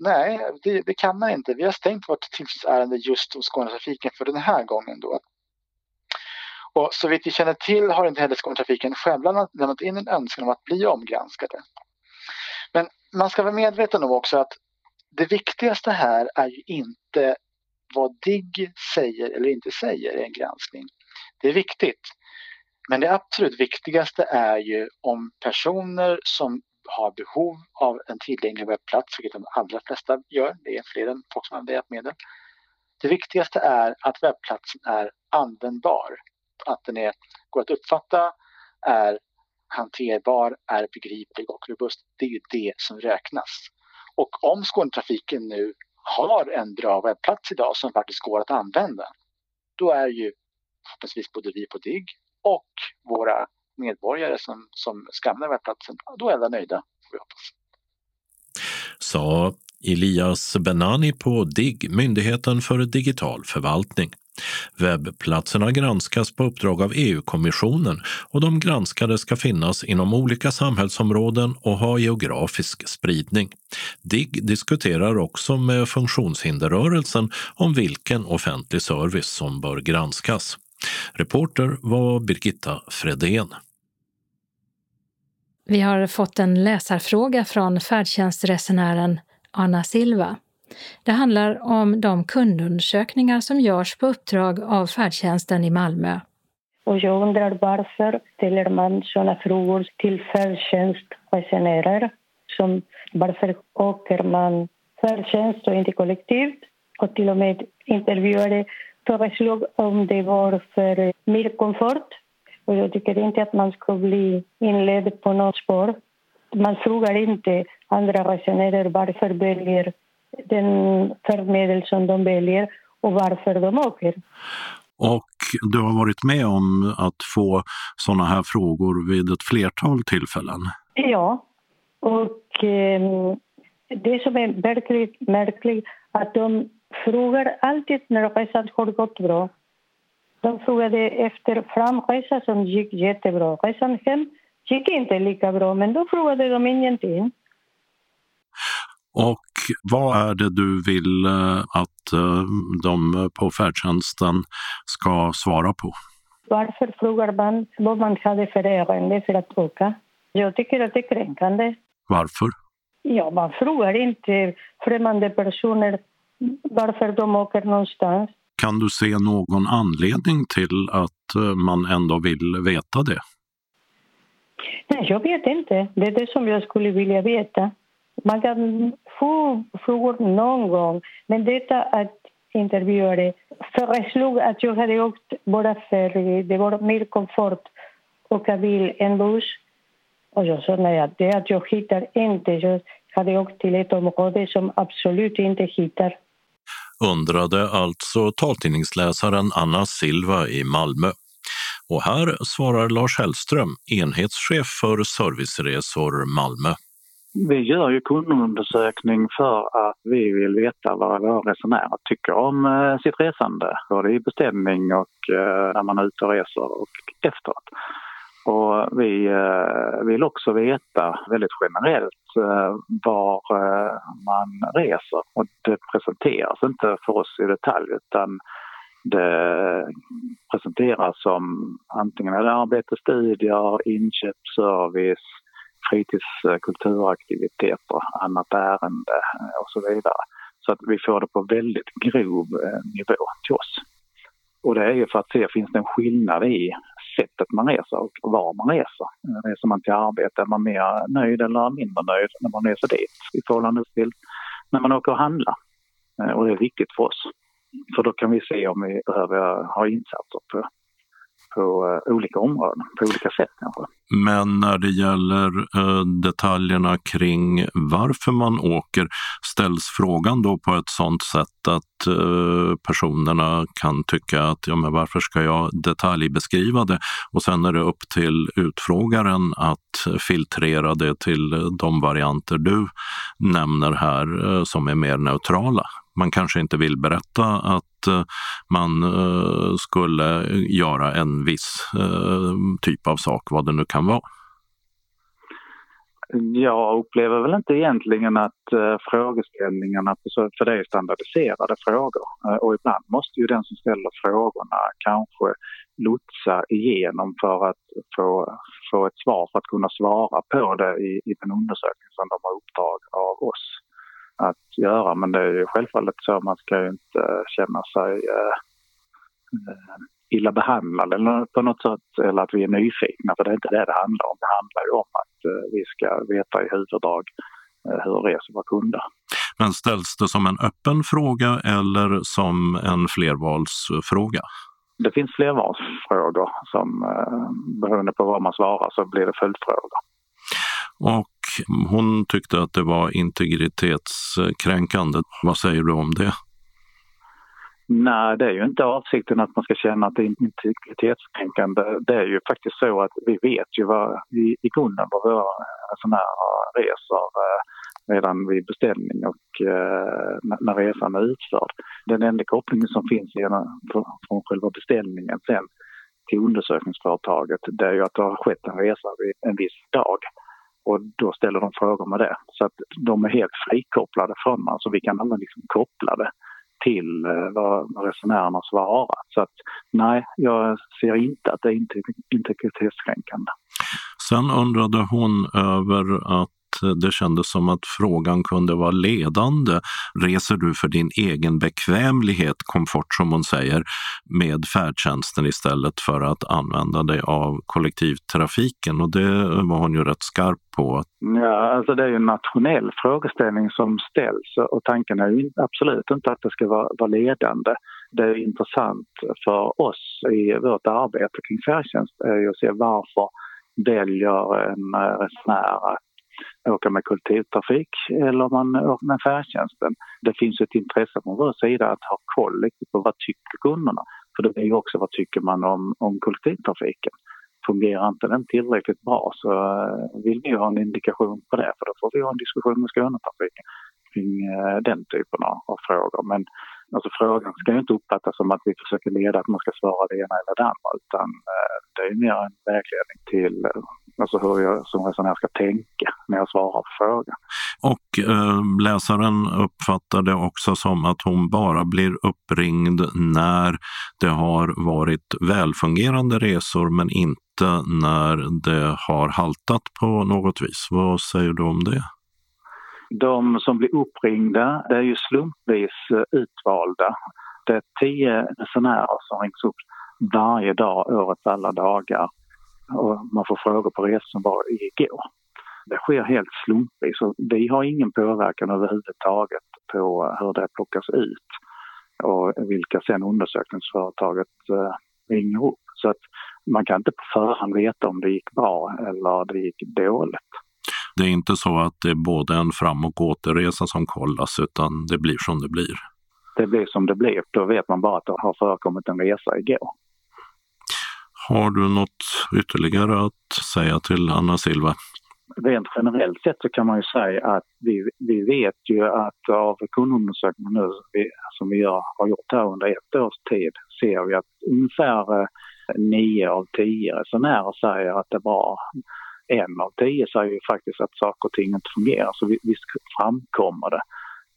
Nej, det, det, kan man inte. Vi har stängt vårt tillsynsärende just hos Skånetrafiken för den här gången. Då. Och så vitt vi känner till har inte heller Skånetrafiken själva lämnat in en önskan om att bli omgranskade. Men man ska vara medveten om också att det viktigaste här är ju inte vad DIGG säger eller inte säger i en granskning. Det är viktigt. Men det absolut viktigaste är ju om personer som har behov av en tillgänglig webbplats, vilket de allra flesta gör, det är fler än folk som använder hjälpmedel. Det viktigaste är att webbplatsen är användbar att den är, går att uppfatta, är hanterbar, är begriplig och robust. Det är ju det som räknas. Och om Skånetrafiken nu har en bra webbplats idag som faktiskt går att använda, då är ju förhoppningsvis både vi på DIGG och våra medborgare som, som ska använda webbplatsen, då är alla nöjda, får vi hoppas. Sa Elias Benani på DIGG, Myndigheten för digital förvaltning. Webbplatserna granskas på uppdrag av EU-kommissionen och de granskade ska finnas inom olika samhällsområden och ha geografisk spridning. DIGG diskuterar också med funktionshinderrörelsen om vilken offentlig service som bör granskas. Reporter var Birgitta Fredén. Vi har fått en läsarfråga från färdtjänstresenären Anna Silva. Det handlar om de kundundersökningar som görs på uppdrag av färdtjänsten i Malmö. Och jag undrar varför ställer man sådana frågor till färdtjänstresenärer? Som varför åker man färdtjänst och inte kollektivt? Och till och med intervjuade föreslog om det var för mer komfort. Och jag tycker inte att man ska bli inledd på något spår. Man frågar inte andra resenärer varför väljer den färdmedel som de väljer och varför de åker. Och du har varit med om att få sådana här frågor vid ett flertal tillfällen? Ja, och eh, det som är verkligt märkligt att de frågar alltid när resan har gått bra. De frågade efter framresa som gick jättebra. Resan hem gick inte lika bra, men då frågade de ingenting. Och vad är det du vill eh, att eh, de på färdtjänsten ska svara på? Varför frågar man vad man hade för ärende för att åka? Jag tycker att det är kränkande. Varför? Ja, man frågar inte främmande personer varför de åker någonstans. Kan du se någon anledning till att eh, man ändå vill veta det? Nej, jag vet inte. Det är det som jag skulle vilja veta. Man kan få frågor någon gång, men detta att intervjuare föreslog att jag hade åkt bara för det var mer komfort att åka bil än buss. Och jag sa nej, det är att jag hittar inte. Jag hade åkt till ett område som absolut inte hittar. Undrade alltså taltidningsläsaren Anna Silva i Malmö. Och här svarar Lars Hellström, enhetschef för serviceresor Malmö. Vi gör ju kundundersökning för att vi vill veta vad våra resenärer tycker om eh, sitt resande, både i beställning och eh, när man är ute och reser och efteråt. Och vi eh, vill också veta väldigt generellt eh, var eh, man reser och det presenteras inte för oss i detalj utan det presenteras som antingen arbete, studier, inköp, service, fritidskulturaktiviteter, annat ärende och så vidare. Så att vi får det på väldigt grov nivå till oss. Och det är ju för att se, finns det en skillnad i sättet man reser och var man reser? Eh, reser man till arbete, är man mer nöjd eller mindre nöjd när man reser dit i förhållande till när man åker och handlar? Eh, och det är viktigt för oss. För då kan vi se om vi behöver ha insatser på på eh, olika områden, på olika sätt kanske. Men när det gäller eh, detaljerna kring varför man åker, ställs frågan då på ett sådant sätt att eh, personerna kan tycka att ja, men varför ska jag detaljbeskriva det? Och sen är det upp till utfrågaren att filtrera det till de varianter du nämner här som är mer neutrala man kanske inte vill berätta att Eh, man eh, skulle göra en viss eh, typ av sak, vad det nu kan vara. Jag upplever väl inte egentligen att frågeställningarna, för det är standardiserade frågor och ibland måste ju den som ställer frågorna kanske lotsa igenom för att få, få ett svar för att kunna svara på det i, i den undersökning som de har uppdrag av oss att göra. Men det är ju självfallet så, man ska ju inte känna sig eh, eh, illa behandlad eller på något sätt, eller att vi är nyfikna, för det är inte det det handlar om. Det handlar ju om att eh, vi ska veta i huvuddrag hur reser våra kunder. Men ställs det som en öppen fråga eller som en flervalsfråga? Det finns flervalsfrågor som beroende på vad man svarar så blir det följdfrågor. Och hon tyckte att det var integritetskränkande. Vad säger du om det? Nej, det är ju inte avsikten att man ska känna att det är integritetskränkande. Det är ju faktiskt så att vi vet ju vad, i, i grunden vad våra eh, resenärer eh, reser resor eh, redan vid beställning och eh, när resan är utförd. Den enda kopplingen som finns genom, från själva beställningen sen till undersökningsföretaget det är ju att det har skett en resa vid en viss dag och då ställer de frågor med det. Så att de är helt frikopplade från man, så vi kan aldrig liksom koppla det till eh, vad resenärerna svarat. Så att nej, jag ser inte att det är integritetskränkande. Sen undrade hon över att det kändes som att frågan kunde vara ledande. Reser du för din egen bekvämlighet, komfort som hon säger, med färdtjänsten istället för att använda dig av kollektivtrafiken? Och det var hon ju rätt skarp på. Ja, alltså det är ju en nationell frågeställning som ställs och tanken är ju absolut inte att det ska vara, vara ledande. Det är intressant för oss i vårt arbete kring färdtjänst är ju att se varför väljer en eh, resenär att åka med kollektivtrafik eller om man åker med färdtjänsten. Det finns ett intresse från vår sida att ha koll på vad tycker kunderna? För det är ju också vad tycker man om, om kollektivtrafiken? Fungerar inte den tillräckligt bra så eh, vill vi ha en indikation på det för då får vi ha en diskussion med Skånetrafiken kring eh, den typen av frågor. Men alltså, frågan ska ju inte uppfattas som att vi försöker leda att man ska svara det ena eller det andra utan eh, det är mer en vägledning till eh, alltså hur jag som resenär ska tänka när jag svarar på frågan. Och eh, läsaren uppfattar det också som att hon bara blir uppringd när det har varit välfungerande resor men inte när det har haltat på något vis. Vad säger du om det? De som blir uppringda det är ju slumpvis eh, utvalda. Det är tio resenärer som rings upp varje dag, årets alla dagar och man får frågor på resan som var igår. Det sker helt slumpvis och vi har ingen påverkan överhuvudtaget på eh, hur det plockas ut. och vilka sen undersökningsföretaget eh, ringer upp. Så att man kan inte på förhand veta om det gick bra eller det gick dåligt. Det är inte så att det är både en fram och återresa som kollas utan det blir som det blir? Det blir som det blir. Då vet man bara att det har förekommit en resa igår. Har du något ytterligare att säga till Anna Silva? Rent generellt sett så kan man ju säga att vi, vi vet ju att av kundundersökningen nu som vi gör, har gjort här under ett års tid ser vi att ungefär nio av tio resenärer säger att det är bra. En av tio säger ju faktiskt att saker och ting inte fungerar. Så visst framkommer det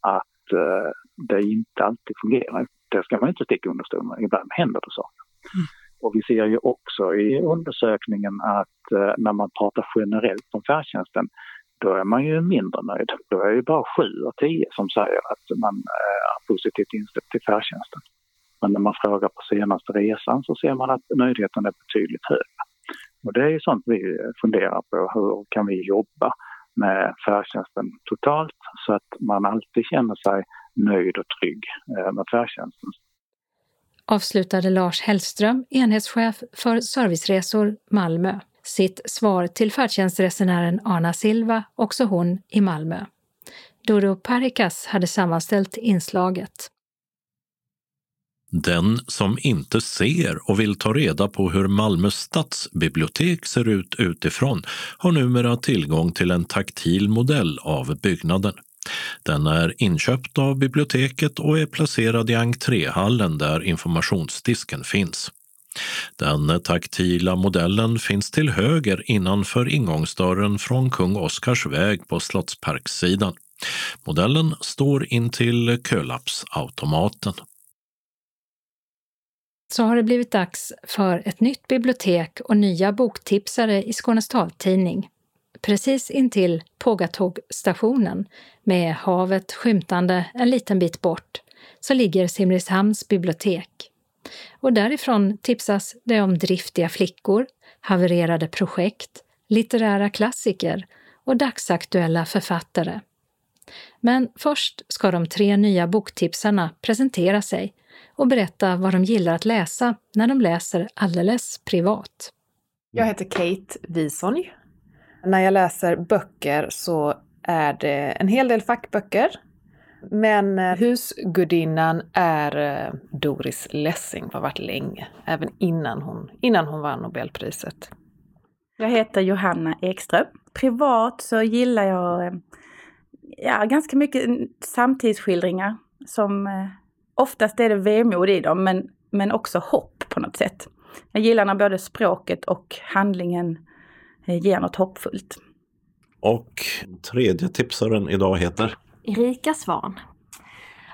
att uh, det inte alltid fungerar. Det ska man inte sticka under stol med. Ibland händer det saker. Mm. Och vi ser ju också i undersökningen att uh, när man pratar generellt om färdtjänsten då är man ju mindre nöjd. Då är det bara sju av tio som säger att man är positivt inställd till färdtjänsten. Men när man frågar på senaste resan så ser man att nöjdheten är betydligt högre. Och det är ju sånt vi funderar på. Hur kan vi jobba med färdtjänsten totalt så att man alltid känner sig nöjd och trygg eh, med färdtjänsten. Avslutade Lars Hellström, enhetschef för serviceresor Malmö, sitt svar till färdtjänstresenären Arna Silva, också hon i Malmö. Doro Parikas hade sammanställt inslaget. Den som inte ser och vill ta reda på hur Malmö stadsbibliotek ser ut utifrån har numera tillgång till en taktil modell av byggnaden. Den är inköpt av biblioteket och är placerad i entréhallen där informationsdisken finns. Den taktila modellen finns till höger innanför ingångsdörren från Kung Oscars väg på Slottsparkssidan. Modellen står intill kölappsautomaten så har det blivit dags för ett nytt bibliotek och nya boktipsare i Skånes taltidning. Precis intill Pågatågstationen, med havet skymtande en liten bit bort, så ligger Simrishamns bibliotek. Och därifrån tipsas det om driftiga flickor, havererade projekt, litterära klassiker och dagsaktuella författare. Men först ska de tre nya boktipsarna presentera sig och berätta vad de gillar att läsa när de läser alldeles privat. Jag heter Kate Wisonj. När jag läser böcker så är det en hel del fackböcker. Men eh, husgudinnan är eh, Doris Lessing, har varit länge, även innan hon, innan hon vann Nobelpriset. Jag heter Johanna Ekström. Privat så gillar jag eh, ja, ganska mycket samtidsskildringar som Oftast är det vemod i dem, men, men också hopp på något sätt. Jag gillar när både språket och handlingen eh, ger något hoppfullt. Och tredje tipsaren idag heter? Erika Svan.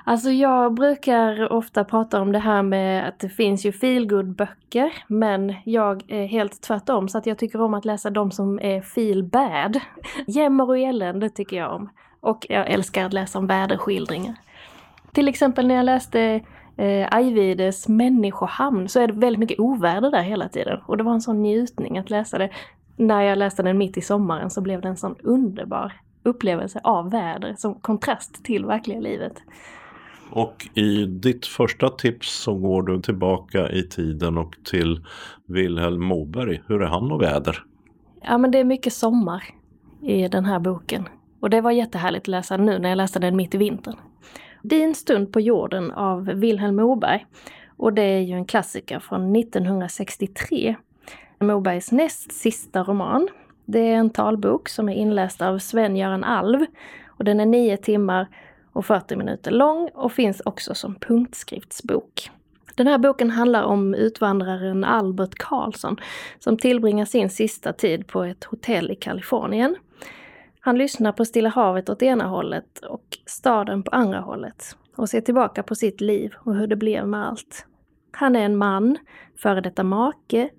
Alltså jag brukar ofta prata om det här med att det finns ju feelgood böcker men jag är helt tvärtom så att jag tycker om att läsa de som är feel bad. Jämmer och elände tycker jag om. Och jag älskar att läsa om väderskildringar. Till exempel när jag läste eh, Ajvides Människohamn så är det väldigt mycket oväder där hela tiden. Och det var en sån njutning att läsa det. När jag läste den mitt i sommaren så blev det en sån underbar upplevelse av väder som kontrast till verkliga livet. Och i ditt första tips så går du tillbaka i tiden och till Vilhelm Moberg. Hur är han och väder? Ja men det är mycket sommar i den här boken. Och det var jättehärligt att läsa nu när jag läste den mitt i vintern. Din stund på jorden av Vilhelm Moberg. Och det är ju en klassiker från 1963. Mobergs näst sista roman. Det är en talbok som är inläst av Sven-Göran Alv och den är 9 timmar och 40 minuter lång och finns också som punktskriftsbok. Den här boken handlar om utvandraren Albert Karlsson som tillbringar sin sista tid på ett hotell i Kalifornien. Han lyssnar på Stilla havet åt ena hållet och staden på andra hållet och ser tillbaka på sitt liv och hur det blev med allt. Han är en man, före detta make,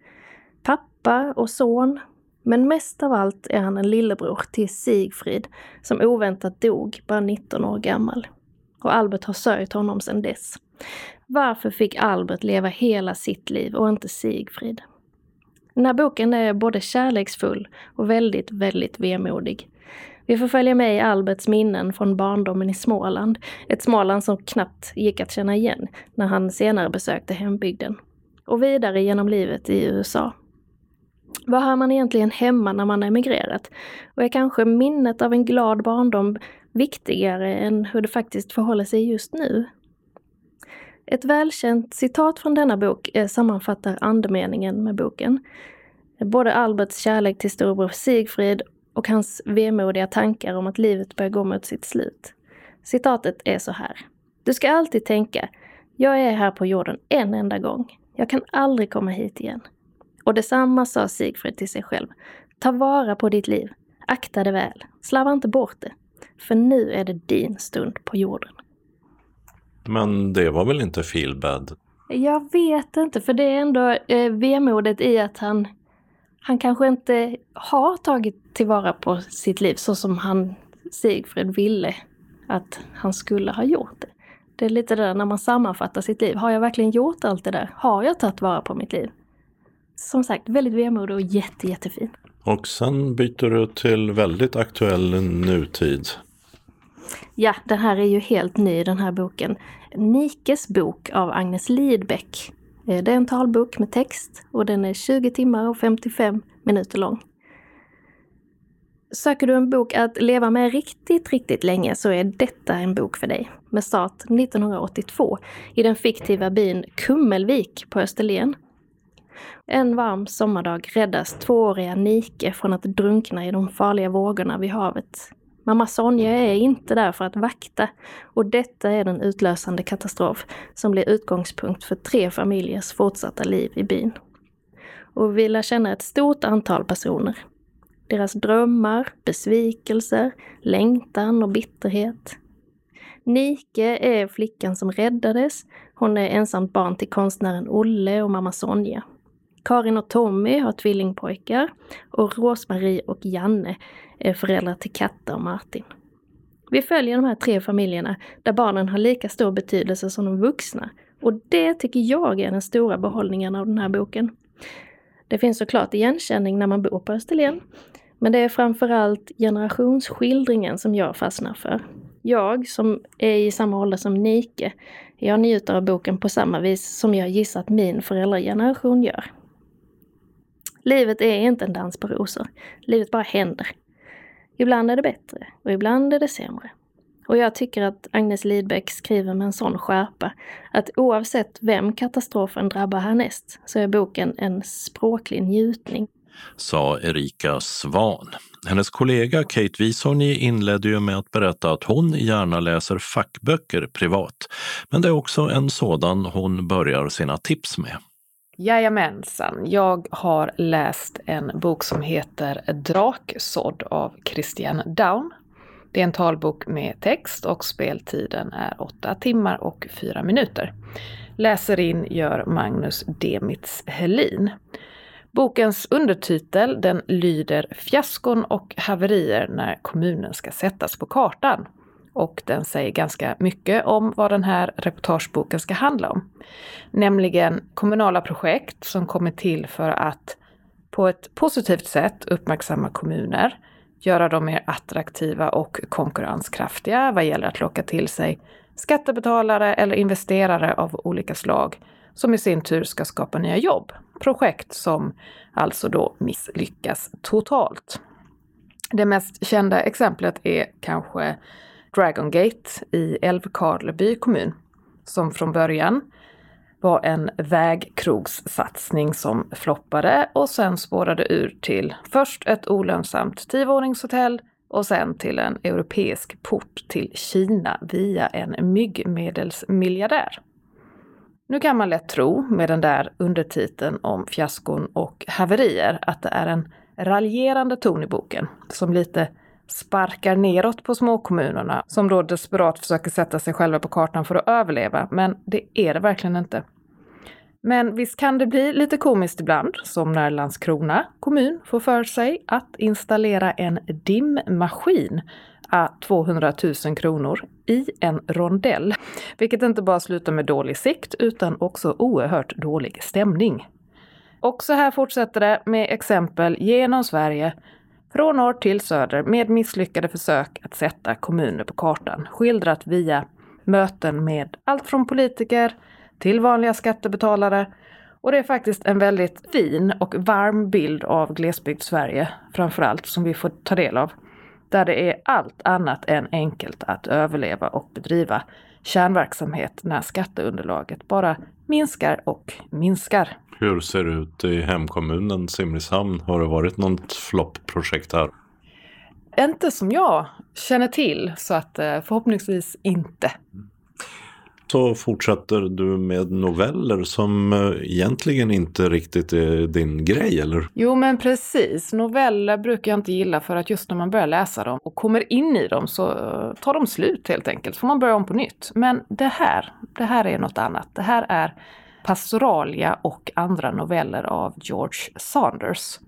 pappa och son. Men mest av allt är han en lillebror till Sigfrid som oväntat dog, bara 19 år gammal. Och Albert har sörjt honom sedan dess. Varför fick Albert leva hela sitt liv och inte Sigfrid? Den här boken är både kärleksfull och väldigt, väldigt vemodig. Vi får följa med i Alberts minnen från barndomen i Småland. Ett Småland som knappt gick att känna igen när han senare besökte hembygden. Och vidare genom livet i USA. Vad hör man egentligen hemma när man emigrerat? Och är kanske minnet av en glad barndom viktigare än hur det faktiskt förhåller sig just nu? Ett välkänt citat från denna bok eh, sammanfattar andemeningen med boken. Både Alberts kärlek till storebror Sigfrid och hans vemodiga tankar om att livet börjar gå mot sitt slut. Citatet är så här. Du ska alltid tänka, jag är här på jorden en enda gång. Jag kan aldrig komma hit igen. Och detsamma sa Sigfrid till sig själv. Ta vara på ditt liv. Akta det väl. Slarva inte bort det. För nu är det din stund på jorden. Men det var väl inte feelbad? Jag vet inte, för det är ändå eh, vemodet i att han, han kanske inte har tagit tillvara på sitt liv så som han, Sigfrid, ville att han skulle ha gjort det. Det är lite det där när man sammanfattar sitt liv. Har jag verkligen gjort allt det där? Har jag tagit vara på mitt liv? Som sagt, väldigt vemodig och jätte, jättefin. Och sen byter du till väldigt aktuell nutid. Ja, den här är ju helt ny den här boken. Nikes bok av Agnes Lidbeck. Eh, det är en talbok med text och den är 20 timmar och 55 minuter lång. Söker du en bok att leva med riktigt, riktigt länge så är detta en bok för dig. Med start 1982 i den fiktiva byn Kummelvik på Österlen. En varm sommardag räddas tvååriga Nike från att drunkna i de farliga vågorna vid havet. Mamma Sonja är inte där för att vakta och detta är den utlösande katastrof som blir utgångspunkt för tre familjers fortsatta liv i byn. Och vi lär känna ett stort antal personer. Deras drömmar, besvikelser, längtan och bitterhet. Nike är flickan som räddades. Hon är ensamt barn till konstnären Olle och mamma Sonja. Karin och Tommy har tvillingpojkar och Rosmarie och Janne är föräldrar till Katta och Martin. Vi följer de här tre familjerna där barnen har lika stor betydelse som de vuxna. Och det tycker jag är den stora behållningen av den här boken. Det finns såklart igenkänning när man bor på Österlen. Men det är framförallt generationsskildringen som jag fastnar för. Jag, som är i samma ålder som Nike, jag njuter av boken på samma vis som jag gissar att min föräldrageneration gör. Livet är inte en dans på rosor. Livet bara händer. Ibland är det bättre och ibland är det sämre. Och jag tycker att Agnes Lidbeck skriver med en sån skärpa att oavsett vem katastrofen drabbar härnäst så är boken en språklig njutning. Sa Erika Svan. Hennes kollega Kate Wisoni inledde ju med att berätta att hon gärna läser fackböcker privat. Men det är också en sådan hon börjar sina tips med. Jajamensan, jag har läst en bok som heter Draksådd av Christian Daun. Det är en talbok med text och speltiden är 8 timmar och 4 minuter. Läser in gör Magnus Demitz Helin. Bokens undertitel den lyder Fiaskon och haverier när kommunen ska sättas på kartan. Och den säger ganska mycket om vad den här reportageboken ska handla om. Nämligen kommunala projekt som kommer till för att på ett positivt sätt uppmärksamma kommuner, göra dem mer attraktiva och konkurrenskraftiga vad gäller att locka till sig skattebetalare eller investerare av olika slag som i sin tur ska skapa nya jobb. Projekt som alltså då misslyckas totalt. Det mest kända exemplet är kanske Dragon Gate i Älvkarleby kommun, som från början var en vägkrogssatsning som floppade och sen spårade ur till först ett olönsamt tiovåningshotell och sen till en europeisk port till Kina via en myggmedelsmiljardär. Nu kan man lätt tro med den där undertiteln om fiaskon och haverier att det är en raljerande ton i boken som lite sparkar neråt på småkommunerna som då desperat försöker sätta sig själva på kartan för att överleva. Men det är det verkligen inte. Men visst kan det bli lite komiskt ibland, som när Landskrona kommun får för sig att installera en dimmaskin a 200 000 kronor i en rondell. Vilket inte bara slutar med dålig sikt utan också oerhört dålig stämning. Och så här fortsätter det med exempel genom Sverige från norr till söder med misslyckade försök att sätta kommuner på kartan, skildrat via möten med allt från politiker till vanliga skattebetalare. Och det är faktiskt en väldigt fin och varm bild av glesbygd-Sverige framförallt som vi får ta del av. Där det är allt annat än enkelt att överleva och bedriva kärnverksamhet när skatteunderlaget bara minskar och minskar. Hur ser det ut i hemkommunen Simrishamn? Har det varit något floppprojekt här? Inte som jag känner till, så att eh, förhoppningsvis inte. Så fortsätter du med noveller som eh, egentligen inte riktigt är din grej, eller? Jo, men precis. Noveller brukar jag inte gilla för att just när man börjar läsa dem och kommer in i dem så eh, tar de slut helt enkelt. Så får man börja om på nytt. Men det här, det här är något annat. Det här är Pastoralia och andra noveller av George Saunders.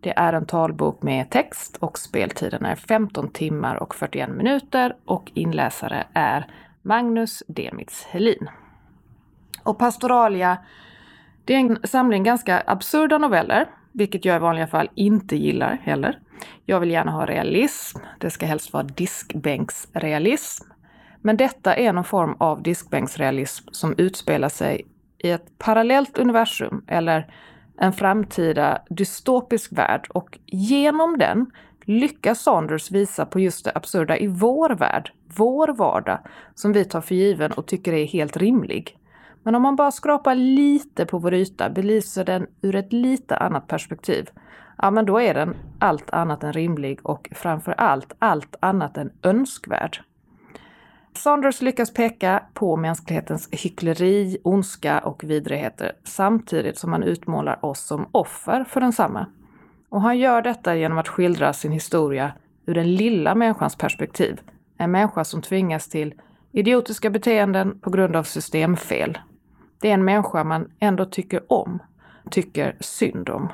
Det är en talbok med text och speltiden är 15 timmar och 41 minuter och inläsare är Magnus Demitz Helin. Och Pastoralia, det är en samling ganska absurda noveller, vilket jag i vanliga fall inte gillar heller. Jag vill gärna ha realism. Det ska helst vara diskbänksrealism. Men detta är någon form av diskbänksrealism som utspelar sig i ett parallellt universum eller en framtida dystopisk värld och genom den lyckas Saunders visa på just det absurda i vår värld, vår vardag, som vi tar för given och tycker är helt rimlig. Men om man bara skrapar lite på vår yta, belyser den ur ett lite annat perspektiv, ja men då är den allt annat än rimlig och framför allt allt annat än önskvärd. Saunders lyckas peka på mänsklighetens hyckleri, ondska och vidrigheter samtidigt som han utmålar oss som offer för densamma. Och han gör detta genom att skildra sin historia ur den lilla människans perspektiv. En människa som tvingas till idiotiska beteenden på grund av systemfel. Det är en människa man ändå tycker om, tycker synd om.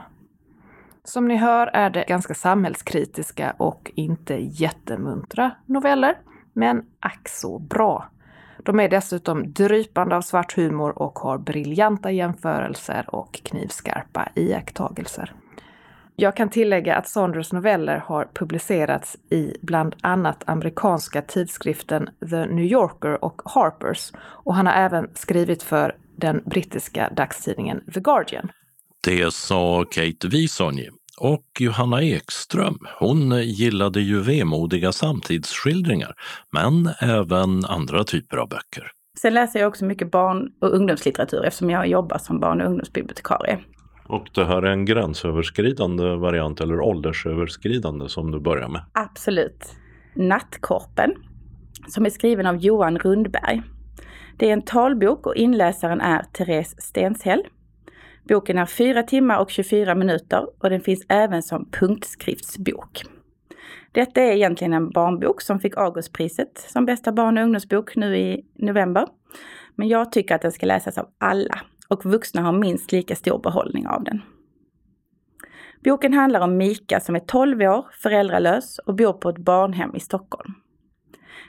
Som ni hör är det ganska samhällskritiska och inte jättemuntra noveller, men ack så bra. De är dessutom drypande av svart humor och har briljanta jämförelser och knivskarpa iakttagelser. Jag kan tillägga att Saunders noveller har publicerats i bland annat amerikanska tidskriften The New Yorker och Harpers och han har även skrivit för den brittiska dagstidningen The Guardian. Det sa Kate Wisonji. Och Johanna Ekström, hon gillade ju vemodiga samtidsskildringar, men även andra typer av böcker. Sen läser jag också mycket barn och ungdomslitteratur eftersom jag jobbar som barn och ungdomsbibliotekarie. Och det här är en gränsöverskridande variant eller åldersöverskridande som du börjar med? Absolut. Nattkorpen, som är skriven av Johan Rundberg. Det är en talbok och inläsaren är Therese Stenshäll. Boken är 4 timmar och 24 minuter och den finns även som punktskriftsbok. Detta är egentligen en barnbok som fick Augustpriset som bästa barn och ungdomsbok nu i november. Men jag tycker att den ska läsas av alla och vuxna har minst lika stor behållning av den. Boken handlar om Mika som är 12 år, föräldralös och bor på ett barnhem i Stockholm.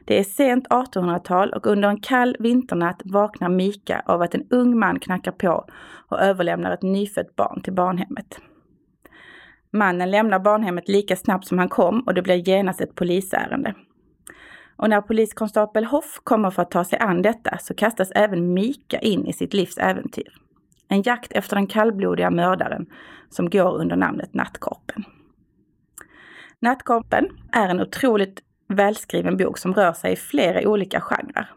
Det är sent 1800-tal och under en kall vinternatt vaknar Mika av att en ung man knackar på och överlämnar ett nyfött barn till barnhemmet. Mannen lämnar barnhemmet lika snabbt som han kom och det blir genast ett polisärende. Och när poliskonstapel Hoff kommer för att ta sig an detta så kastas även Mika in i sitt livs äventyr. En jakt efter den kallblodiga mördaren som går under namnet Nattkorpen. Nattkorpen är en otroligt välskriven bok som rör sig i flera olika genrer.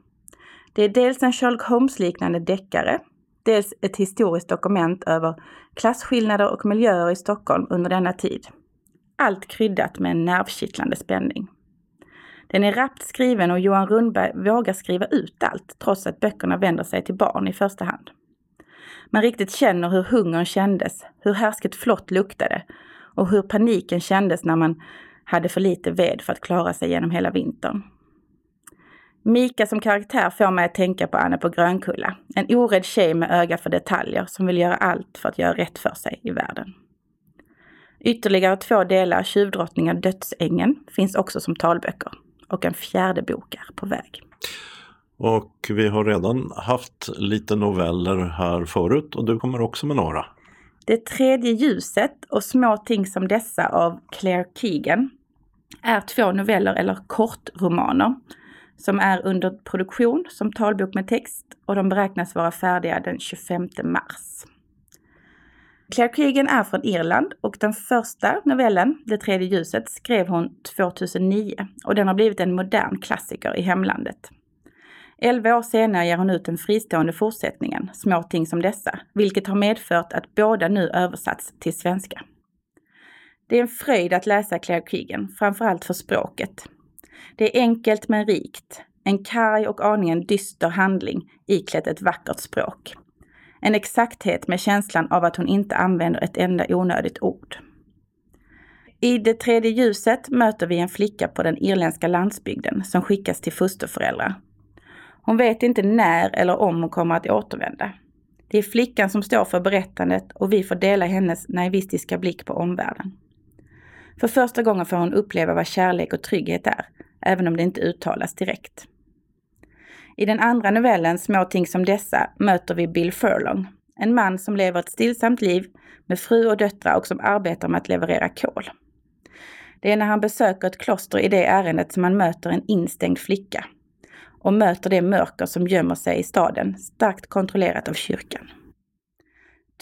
Det är dels en Sherlock Holmes-liknande deckare, dels ett historiskt dokument över klasskillnader och miljöer i Stockholm under denna tid. Allt kryddat med en nervkittlande spänning. Den är rappt skriven och Johan Rundberg vågar skriva ut allt, trots att böckerna vänder sig till barn i första hand. Man riktigt känner hur hungern kändes, hur härsket flott luktade och hur paniken kändes när man hade för lite ved för att klara sig genom hela vintern. Mika som karaktär får mig att tänka på Anne på Grönkulla. En orädd tjej med öga för detaljer som vill göra allt för att göra rätt för sig i världen. Ytterligare två delar, Tjuvdrottningen och Dödsängen, finns också som talböcker. Och en fjärde bok är på väg. Och vi har redan haft lite noveller här förut och du kommer också med några. Det tredje ljuset och Små ting som dessa av Claire Keegan är två noveller eller kortromaner som är under produktion som talbok med text och de beräknas vara färdiga den 25 mars. Claire Keegan är från Irland och den första novellen, Det tredje ljuset, skrev hon 2009 och den har blivit en modern klassiker i hemlandet. Elva år senare ger hon ut den fristående fortsättningen, Små ting som dessa, vilket har medfört att båda nu översatts till svenska. Det är en fröjd att läsa Claire Keegan, framförallt för språket. Det är enkelt men rikt, en karg och aningen dyster handling iklätt ett vackert språk. En exakthet med känslan av att hon inte använder ett enda onödigt ord. I Det tredje ljuset möter vi en flicka på den irländska landsbygden som skickas till fosterföräldrar. Hon vet inte när eller om hon kommer att återvända. Det är flickan som står för berättandet och vi får dela hennes naivistiska blick på omvärlden. För första gången får hon uppleva vad kärlek och trygghet är, även om det inte uttalas direkt. I den andra novellen, Små ting som dessa, möter vi Bill Furlong. En man som lever ett stillsamt liv med fru och döttrar och som arbetar med att leverera kol. Det är när han besöker ett kloster i det ärendet som han möter en instängd flicka och möter det mörker som gömmer sig i staden, starkt kontrollerat av kyrkan.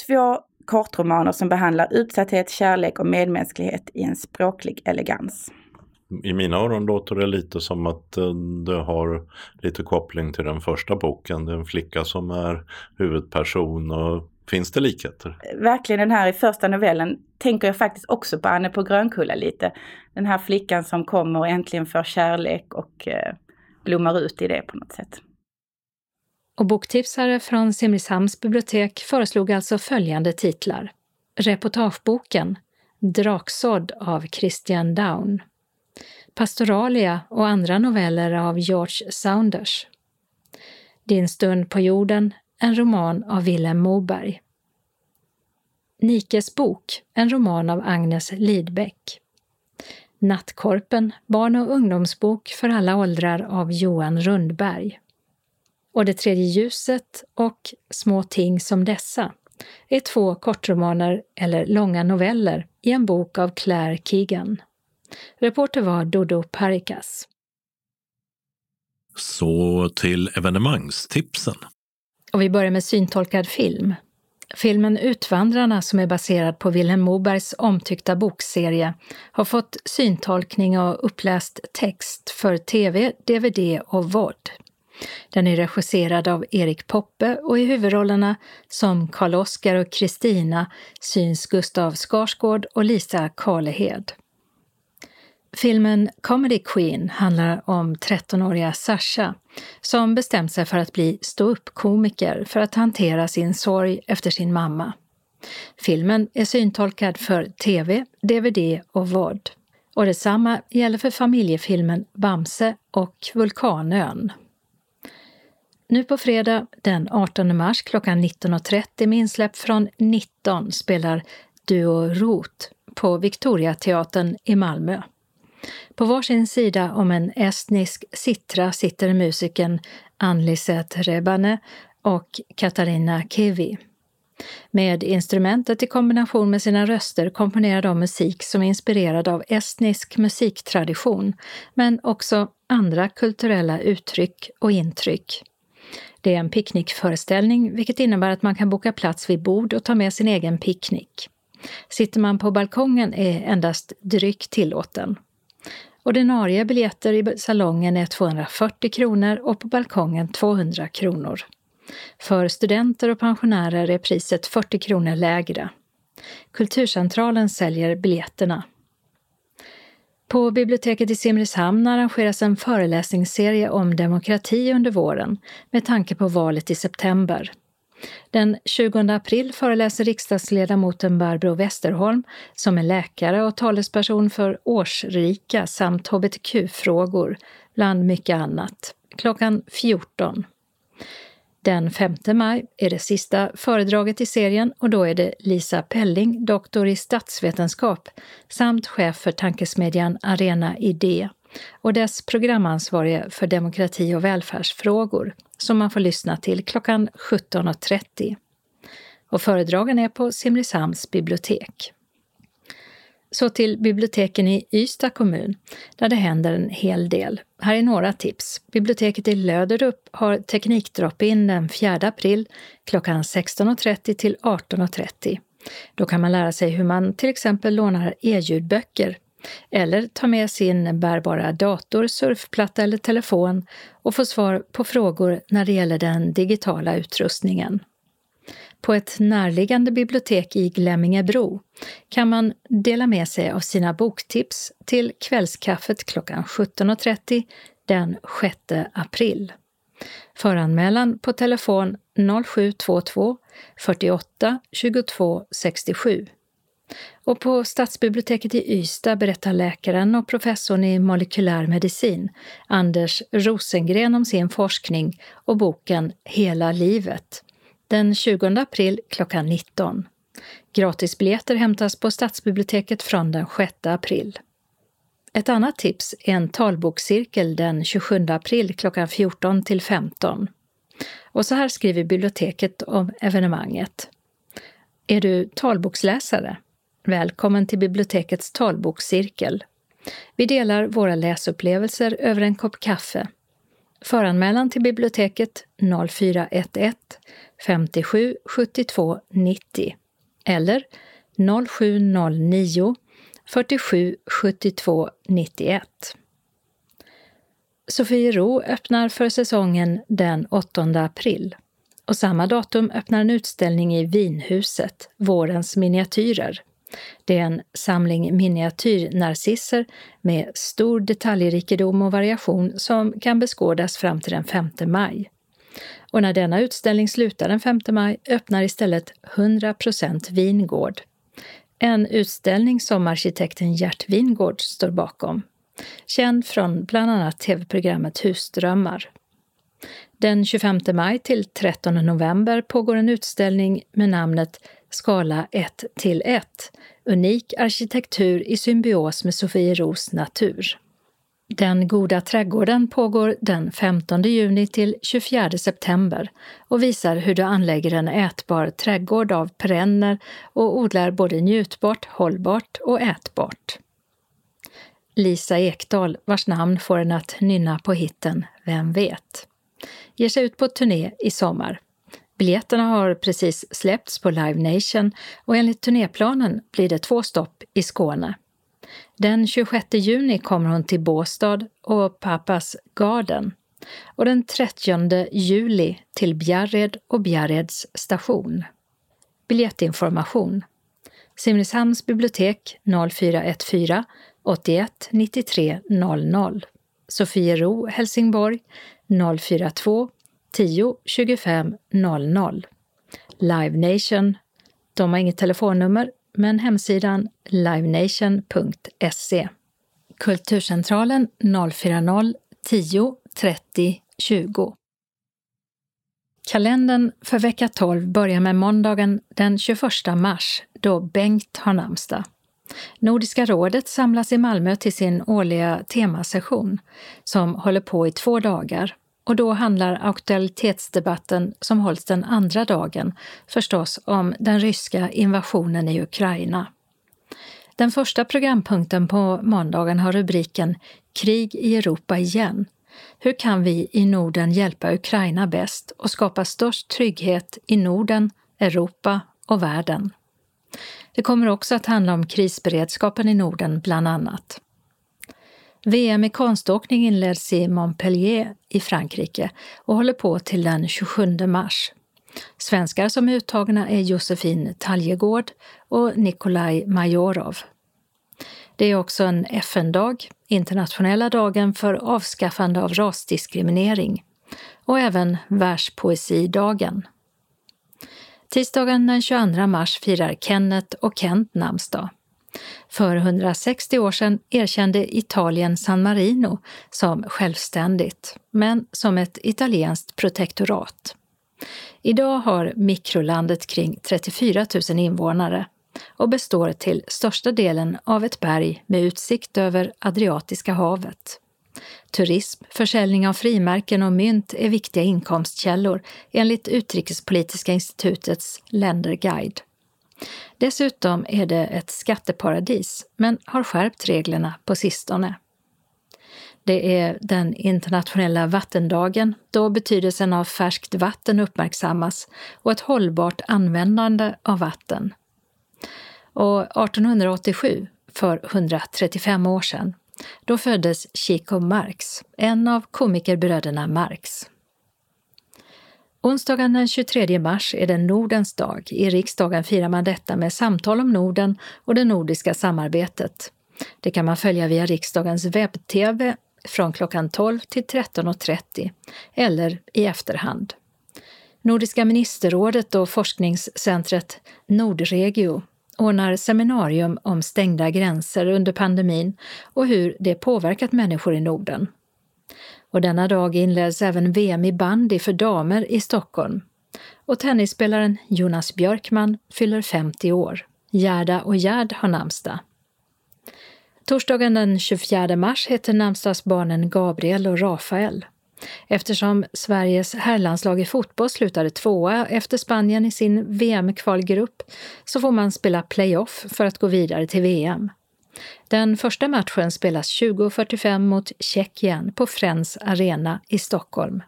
Två kortromaner som behandlar utsatthet, kärlek och medmänsklighet i en språklig elegans. I mina öron låter det lite som att eh, det har lite koppling till den första boken. Det är en flicka som är huvudperson och finns det likheter? Verkligen den här i första novellen tänker jag faktiskt också på Anne på Grönkulla lite. Den här flickan som kommer och äntligen får kärlek och eh, blommar ut i det på något sätt. Och boktipsare från Simrishamns bibliotek föreslog alltså följande titlar. Reportageboken Draksådd av Christian Down. Pastoralia och andra noveller av George Saunders. Din stund på jorden, en roman av Vilhelm Moberg. Nikes bok, en roman av Agnes Lidbeck. Nattkorpen, barn och ungdomsbok för alla åldrar av Johan Rundberg. Och Det tredje ljuset och Små ting som dessa är två kortromaner eller långa noveller i en bok av Claire Keegan. Reporter var Dodo Parikas. Så till evenemangstipsen. Och vi börjar med syntolkad film. Filmen Utvandrarna, som är baserad på Vilhelm Mobergs omtyckta bokserie, har fått syntolkning och uppläst text för tv, dvd och vod. Den är regisserad av Erik Poppe och i huvudrollerna som Karl-Oskar och Kristina syns Gustav Skarsgård och Lisa Karlehed. Filmen Comedy Queen handlar om 13-åriga Sasha som bestämt sig för att bli ståuppkomiker för att hantera sin sorg efter sin mamma. Filmen är syntolkad för tv, dvd och vod. Och detsamma gäller för familjefilmen Bamse och Vulkanön. Nu på fredag den 18 mars klockan 19.30 med insläpp från 19 spelar Duo Rot på Victoriateatern i Malmö. På varsin sida om en estnisk sittra sitter musikern Anliset Rebane och Katarina Kevi. Med instrumentet i kombination med sina röster komponerar de musik som är inspirerad av estnisk musiktradition, men också andra kulturella uttryck och intryck. Det är en picknickföreställning, vilket innebär att man kan boka plats vid bord och ta med sin egen picknick. Sitter man på balkongen är endast dryck tillåten. Ordinarie biljetter i salongen är 240 kronor och på balkongen 200 kronor. För studenter och pensionärer är priset 40 kronor lägre. Kulturcentralen säljer biljetterna. På biblioteket i Simrishamn arrangeras en föreläsningsserie om demokrati under våren med tanke på valet i september. Den 20 april föreläser riksdagsledamoten Barbro Westerholm, som är läkare och talesperson för årsrika samt hbtq-frågor, bland mycket annat, klockan 14. Den 5 maj är det sista föredraget i serien och då är det Lisa Pelling, doktor i statsvetenskap samt chef för tankesmedjan Arena Idé och dess programansvarige för demokrati och välfärdsfrågor som man får lyssna till klockan 17.30. och föredragen är på Simrishamns bibliotek. Så till biblioteken i Ystad kommun, där det händer en hel del. Här är några tips. Biblioteket i Löderup har teknikdrop-in den 4 april klockan 16.30 till 18.30. Då kan man lära sig hur man till exempel lånar e-ljudböcker eller ta med sin bärbara dator, surfplatta eller telefon och få svar på frågor när det gäller den digitala utrustningen. På ett närliggande bibliotek i Glemmingebro kan man dela med sig av sina boktips till kvällskaffet klockan 17.30 den 6 april. Föranmälan på telefon 0722 48 22 67. Och på Stadsbiblioteket i Ystad berättar läkaren och professorn i molekylär medicin, Anders Rosengren, om sin forskning och boken Hela livet den 20 april klockan 19. Gratisbiljetter hämtas på Stadsbiblioteket från den 6 april. Ett annat tips är en talbokscirkel den 27 april klockan 14 till 15. Och så här skriver biblioteket om evenemanget. Är du talboksläsare? Välkommen till bibliotekets talbokscirkel. Vi delar våra läsupplevelser över en kopp kaffe. Föranmälan till biblioteket 0411 57 72 90 eller 0709 47 72 91. Sofiero öppnar för säsongen den 8 april och samma datum öppnar en utställning i Vinhuset, Vårens miniatyrer. Det är en samling miniatyrnarcisser med stor detaljrikedom och variation som kan beskådas fram till den 5 maj. Och när denna utställning slutar den 5 maj öppnar istället 100% vingård. En utställning som arkitekten Gert Wingård står bakom. Känd från bland annat tv-programmet Husdrömmar. Den 25 maj till 13 november pågår en utställning med namnet Skala 1 till 1, unik arkitektur i symbios med Sofieros natur. Den goda trädgården pågår den 15 juni till 24 september och visar hur du anlägger en ätbar trädgård av perenner och odlar både njutbart, hållbart och ätbart. Lisa Ekdahl, vars namn får en att nynna på hitten Vem vet? ger sig ut på turné i sommar. Biljetterna har precis släppts på Live Nation och enligt turnéplanen blir det två stopp i Skåne. Den 26 juni kommer hon till Båstad och Papas Garden och den 30 juli till Bjärred och Bjärreds station. Biljettinformation Simrishamns bibliotek 0414 81 93 00 Sofiero, Helsingborg 042 10 25 00 Live Nation, de har inget telefonnummer men hemsidan livenation.se. Kulturcentralen 040 10 30 20. Kalendern för vecka 12 börjar med måndagen den 21 mars då Bengt har namnsdag. Nordiska rådet samlas i Malmö till sin årliga temasession som håller på i två dagar och då handlar aktualitetsdebatten som hålls den andra dagen förstås om den ryska invasionen i Ukraina. Den första programpunkten på måndagen har rubriken Krig i Europa igen. Hur kan vi i Norden hjälpa Ukraina bäst och skapa störst trygghet i Norden, Europa och världen? Det kommer också att handla om krisberedskapen i Norden bland annat. VM i konståkning inleds i Montpellier i Frankrike och håller på till den 27 mars. Svenskar som är uttagna är Josefin Taljegård och Nikolaj Majorov. Det är också en FN-dag, internationella dagen för avskaffande av rasdiskriminering, och även Världspoesidagen. Tisdagen den 22 mars firar Kenneth och Kent namnsdag. För 160 år sedan erkände Italien San Marino som självständigt, men som ett italienskt protektorat. Idag har mikrolandet kring 34 000 invånare och består till största delen av ett berg med utsikt över Adriatiska havet. Turism, försäljning av frimärken och mynt är viktiga inkomstkällor enligt Utrikespolitiska institutets länderguide. Dessutom är det ett skatteparadis, men har skärpt reglerna på sistone. Det är den internationella vattendagen då betydelsen av färskt vatten uppmärksammas och ett hållbart användande av vatten. Och 1887, för 135 år sedan, då föddes Chico Marx, en av komikerbröderna Marx. Onsdagen den 23 mars är det Nordens dag. I riksdagen firar man detta med samtal om Norden och det nordiska samarbetet. Det kan man följa via riksdagens webb-tv från klockan 12 till 13.30 eller i efterhand. Nordiska ministerrådet och forskningscentret Nordregio ordnar seminarium om stängda gränser under pandemin och hur det påverkat människor i Norden. Och denna dag inleds även VM i bandy för damer i Stockholm. Och tennisspelaren Jonas Björkman fyller 50 år. Gerda och Gerd har namnsdag. Torsdagen den 24 mars heter namnsdagsbarnen Gabriel och Rafael. Eftersom Sveriges herrlandslag i fotboll slutade tvåa efter Spanien i sin VM-kvalgrupp så får man spela playoff för att gå vidare till VM. Den första matchen spelas 20.45 mot Tjeckien på Friends Arena i Stockholm.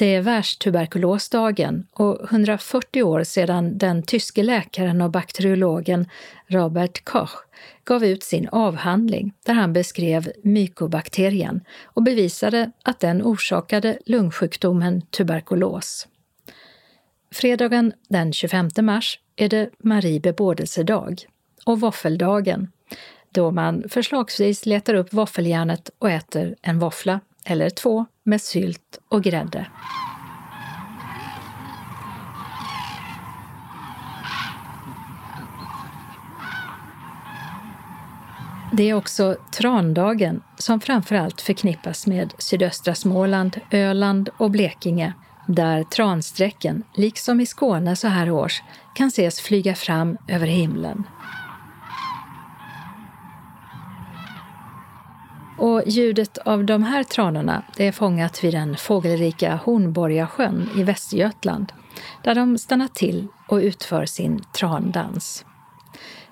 Det är världstuberkulosdagen och 140 år sedan den tyske läkaren och bakteriologen Robert Koch gav ut sin avhandling där han beskrev mykobakterien och bevisade att den orsakade lungsjukdomen tuberkulos. Fredagen den 25 mars är det Marie bebådelsedag och våffeldagen då man förslagsvis letar upp våffeljärnet och äter en våffla eller två med sylt och grädde. Det är också trandagen som framförallt förknippas med sydöstra Småland, Öland och Blekinge, där transträcken, liksom i Skåne så här års, kan ses flyga fram över himlen. Och ljudet av de här tranorna det är fångat vid den fågelrika Hornborgasjön i Västergötland, där de stannar till och utför sin trandans.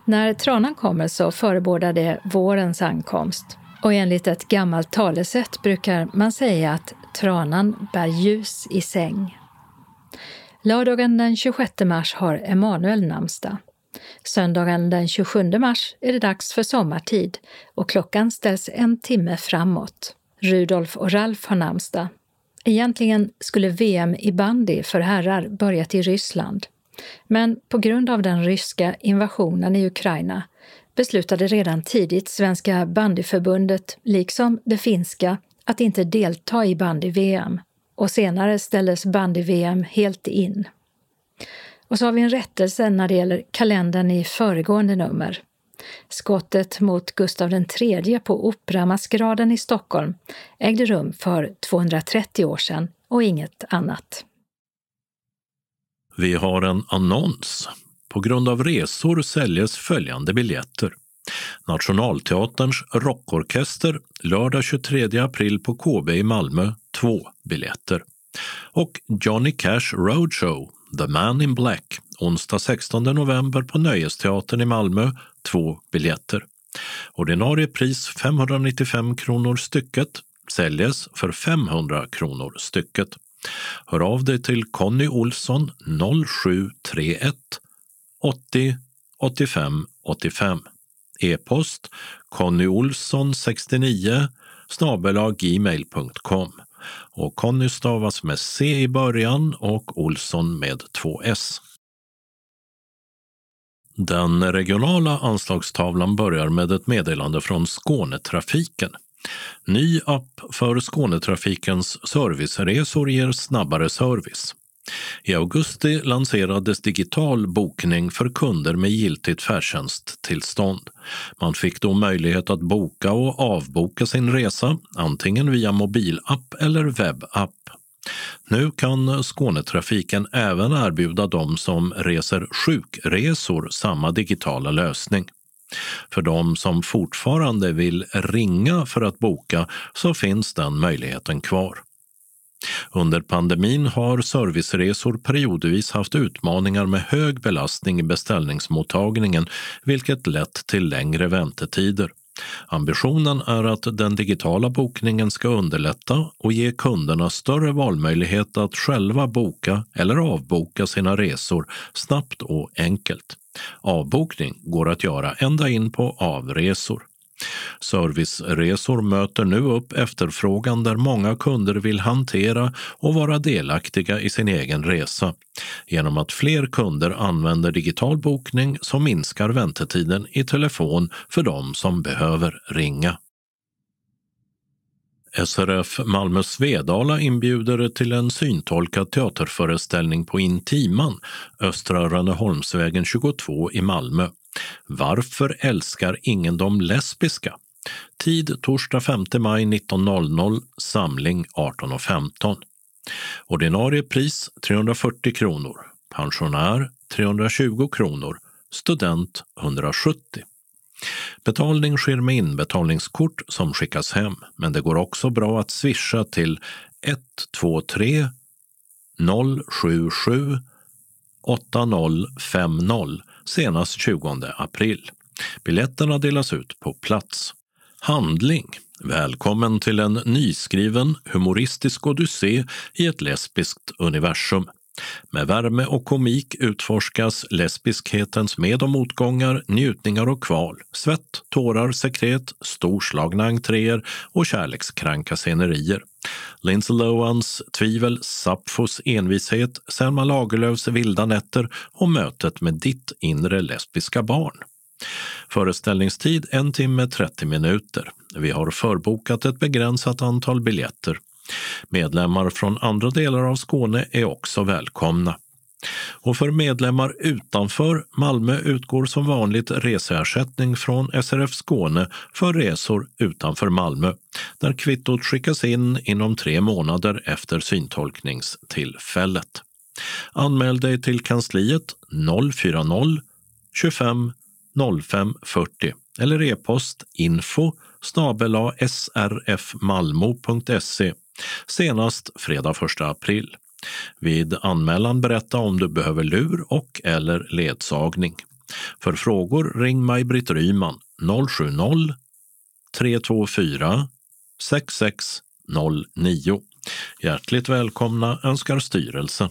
När tranan kommer så förebådar det vårens ankomst. Och enligt ett gammalt talesätt brukar man säga att tranan bär ljus i säng. Lördagen den 26 mars har Emanuel namnsdag. Söndagen den 27 mars är det dags för sommartid och klockan ställs en timme framåt. Rudolf och Ralf har namnsdag. Egentligen skulle VM i bandy för herrar börjat i Ryssland. Men på grund av den ryska invasionen i Ukraina beslutade redan tidigt Svenska bandyförbundet, liksom det finska, att inte delta i bandy-VM och senare ställdes bandy-VM helt in. Och så har vi en rättelse när det gäller kalendern i föregående nummer. Skottet mot Gustav III på Operamaskeraden i Stockholm ägde rum för 230 år sedan och inget annat. Vi har en annons. På grund av resor säljes följande biljetter. Nationalteaterns rockorkester lördag 23 april på KB i Malmö, två biljetter. Och Johnny Cash Roadshow, The Man in Black, onsdag 16 november på Nöjesteatern i Malmö, två biljetter. Ordinarie pris 595 kronor stycket, säljes för 500 kronor stycket. Hör av dig till Conny Olsson 0731 80 85 85. E-post connyolsson69 gmail.com och Conny stavas med C i början och Olsson med två S. Den regionala anslagstavlan börjar med ett meddelande från Skånetrafiken. Ny app för Skånetrafikens serviceresor ger snabbare service. I augusti lanserades digital bokning för kunder med giltigt färdtjänsttillstånd. Man fick då möjlighet att boka och avboka sin resa, antingen via mobilapp eller webbapp. Nu kan Skånetrafiken även erbjuda de som reser sjukresor samma digitala lösning. För de som fortfarande vill ringa för att boka så finns den möjligheten kvar. Under pandemin har serviceresor periodvis haft utmaningar med hög belastning i beställningsmottagningen vilket lett till längre väntetider. Ambitionen är att den digitala bokningen ska underlätta och ge kunderna större valmöjlighet att själva boka eller avboka sina resor snabbt och enkelt. Avbokning går att göra ända in på avresor. Serviceresor möter nu upp efterfrågan där många kunder vill hantera och vara delaktiga i sin egen resa. Genom att fler kunder använder digital bokning så minskar väntetiden i telefon för de som behöver ringa. SRF Malmö Svedala inbjuder till en syntolkad teaterföreställning på Intiman, Östra Rönneholmsvägen 22 i Malmö. Varför älskar ingen de lesbiska? Tid torsdag 5 maj 19.00, samling 18.15. Ordinarie pris 340 kronor, pensionär 320 kronor, student 170. Betalning sker med inbetalningskort som skickas hem, men det går också bra att swisha till 123 077 8050 senast 20 april. Biljetterna delas ut på plats. Handling. Välkommen till en nyskriven humoristisk odyssé i ett lesbiskt universum. Med värme och komik utforskas lesbiskhetens med och motgångar, njutningar och kval, svett, tårar, sekret, storslagna entréer och kärlekskranka scenerier. Lindsay Lohans tvivel, Sapfos envishet, Selma Lagerlöfs vilda nätter och mötet med ditt inre lesbiska barn. Föreställningstid en timme 30 minuter. Vi har förbokat ett begränsat antal biljetter. Medlemmar från andra delar av Skåne är också välkomna. Och för medlemmar utanför Malmö utgår som vanligt reseersättning från SRF Skåne för resor utanför Malmö, där kvittot skickas in inom tre månader efter syntolkningstillfället. Anmäl dig till kansliet 040 25 05 40 eller e-post info srfmalmo.se senast fredag 1 april. Vid anmälan berätta om du behöver lur och eller ledsagning. För frågor ring Maj-Britt Ryman 070 324 6609. Hjärtligt välkomna önskar styrelsen.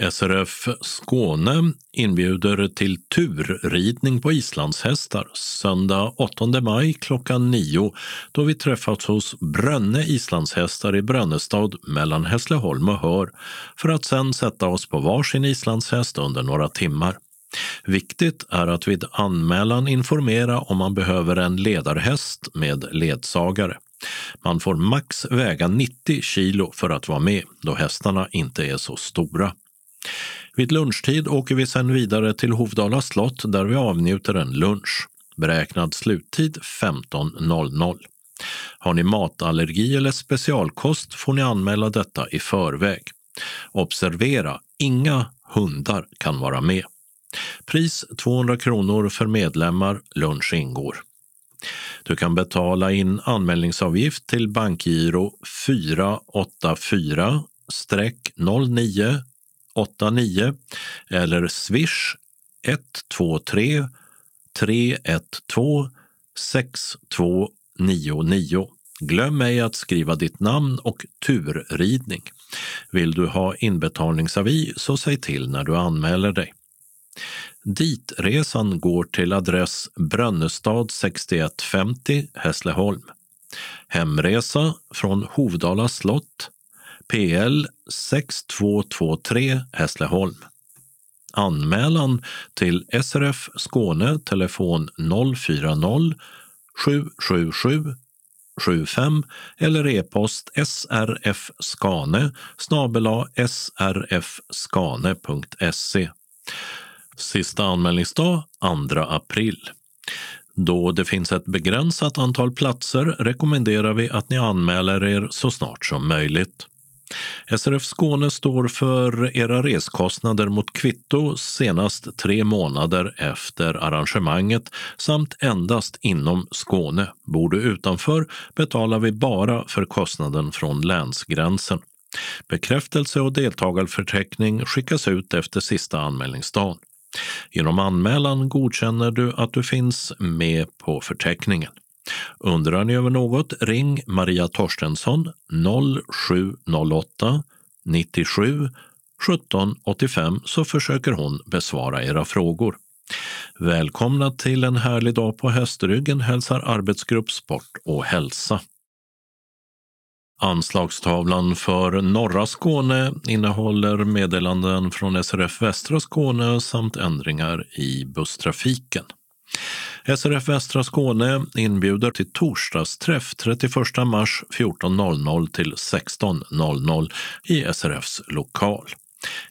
SRF Skåne inbjuder till turridning på islandshästar söndag 8 maj klockan 9 då vi träffats hos Brönne islandshästar i Brönnestad mellan Hässleholm och Hör för att sen sätta oss på varsin islandshäst under några timmar. Viktigt är att vid anmälan informera om man behöver en ledarhäst med ledsagare. Man får max väga 90 kilo för att vara med då hästarna inte är så stora. Vid lunchtid åker vi sedan vidare till Hovdala slott där vi avnjuter en lunch. Beräknad sluttid 15.00. Har ni matallergi eller specialkost får ni anmäla detta i förväg. Observera, inga hundar kan vara med. Pris 200 kronor för medlemmar, lunch ingår. Du kan betala in anmälningsavgift till bankgiro 484 09 89 eller swish 123 312 6299. Glöm ej att skriva ditt namn och turridning. Vill du ha inbetalningsavi så säg till när du anmäler dig. Ditresan går till adress Brönnestad 6150 Hässleholm. Hemresa från Hovdala slott PL 6223 Hässleholm. Anmälan till SRF Skåne telefon 040 777 75 eller e-post srfskane snabela srfskane.se. Sista anmälningsdag 2 april. Då det finns ett begränsat antal platser rekommenderar vi att ni anmäler er så snart som möjligt. SRF Skåne står för era reskostnader mot kvitto senast tre månader efter arrangemanget samt endast inom Skåne. Bor du utanför betalar vi bara för kostnaden från länsgränsen. Bekräftelse och deltagarförteckning skickas ut efter sista anmälningsdagen. Genom anmälan godkänner du att du finns med på förteckningen. Undrar ni över något, ring Maria Torstensson 0708 97 17 85 så försöker hon besvara era frågor. Välkomna till en härlig dag på hästryggen hälsar arbetsgrupp Sport och hälsa. Anslagstavlan för norra Skåne innehåller meddelanden från SRF Västra Skåne samt ändringar i busstrafiken. SRF Västra Skåne inbjuder till torsdagsträff 31 mars 14.00 till 16.00 i SRFs lokal.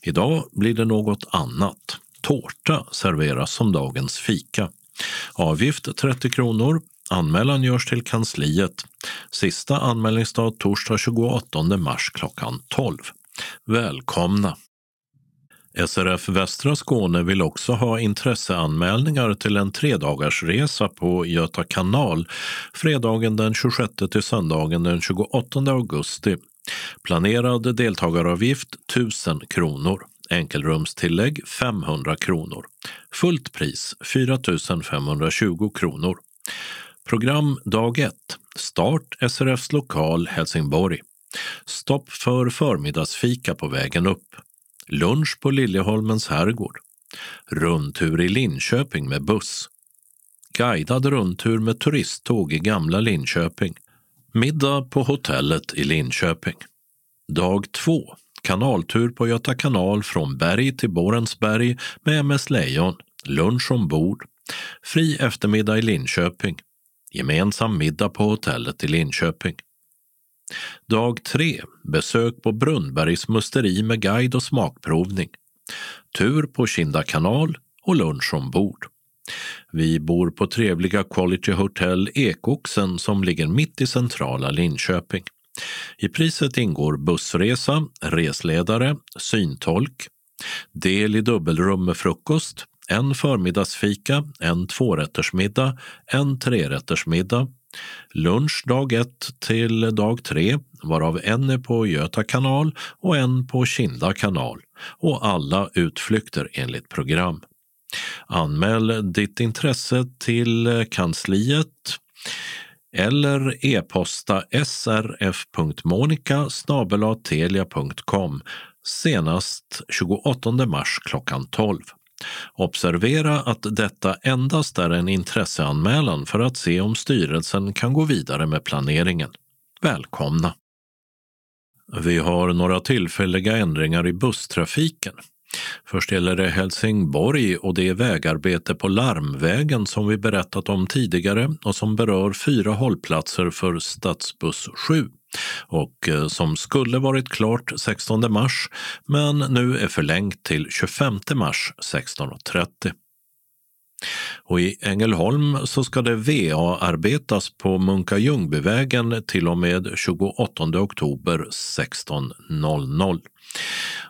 Idag blir det något annat. Tårta serveras som dagens fika. Avgift 30 kronor. Anmälan görs till kansliet. Sista anmälningsdag torsdag 28 mars klockan 12. Välkomna! SRF Västra Skåne vill också ha intresseanmälningar till en tredagarsresa på Göta kanal fredagen den 26 till söndagen den 28 augusti. Planerad deltagaravgift 1000 kronor. Enkelrumstillägg 500 kronor. Fullt pris 4 520 kronor. Program dag 1. Start SRFs lokal Helsingborg. Stopp för förmiddagsfika på vägen upp. Lunch på Liljeholmens herrgård. Rundtur i Linköping med buss. Guidad rundtur med turisttåg i gamla Linköping. Middag på hotellet i Linköping. Dag två, Kanaltur på Göta kanal från Berg till Borensberg med MS Lejon. Lunch ombord. Fri eftermiddag i Linköping. Gemensam middag på hotellet i Linköping. Dag 3. Besök på Brunnbergs musteri med guide och smakprovning. Tur på Kinda kanal och lunch ombord. Vi bor på trevliga Quality Hotel Ekoxen som ligger mitt i centrala Linköping. I priset ingår bussresa, resledare, syntolk, del i dubbelrum med frukost, en förmiddagsfika, en tvårättersmiddag, en trerättersmiddag, Lunch dag 1 till dag 3, varav en är på Göta kanal och en på Kinda kanal och alla utflykter enligt program. Anmäl ditt intresse till kansliet eller e-posta srf.monica senast 28 mars klockan 12. Observera att detta endast är en intresseanmälan för att se om styrelsen kan gå vidare med planeringen. Välkomna! Vi har några tillfälliga ändringar i busstrafiken. Först gäller det Helsingborg och det är vägarbete på Larmvägen som vi berättat om tidigare och som berör fyra hållplatser för stadsbuss 7 och eh, som skulle varit klart 16 mars men nu är förlängt till 25 mars 16.30. Och I Ängelholm så ska det VA-arbetas på Munka Ljungbyvägen till och med 28 oktober 16.00.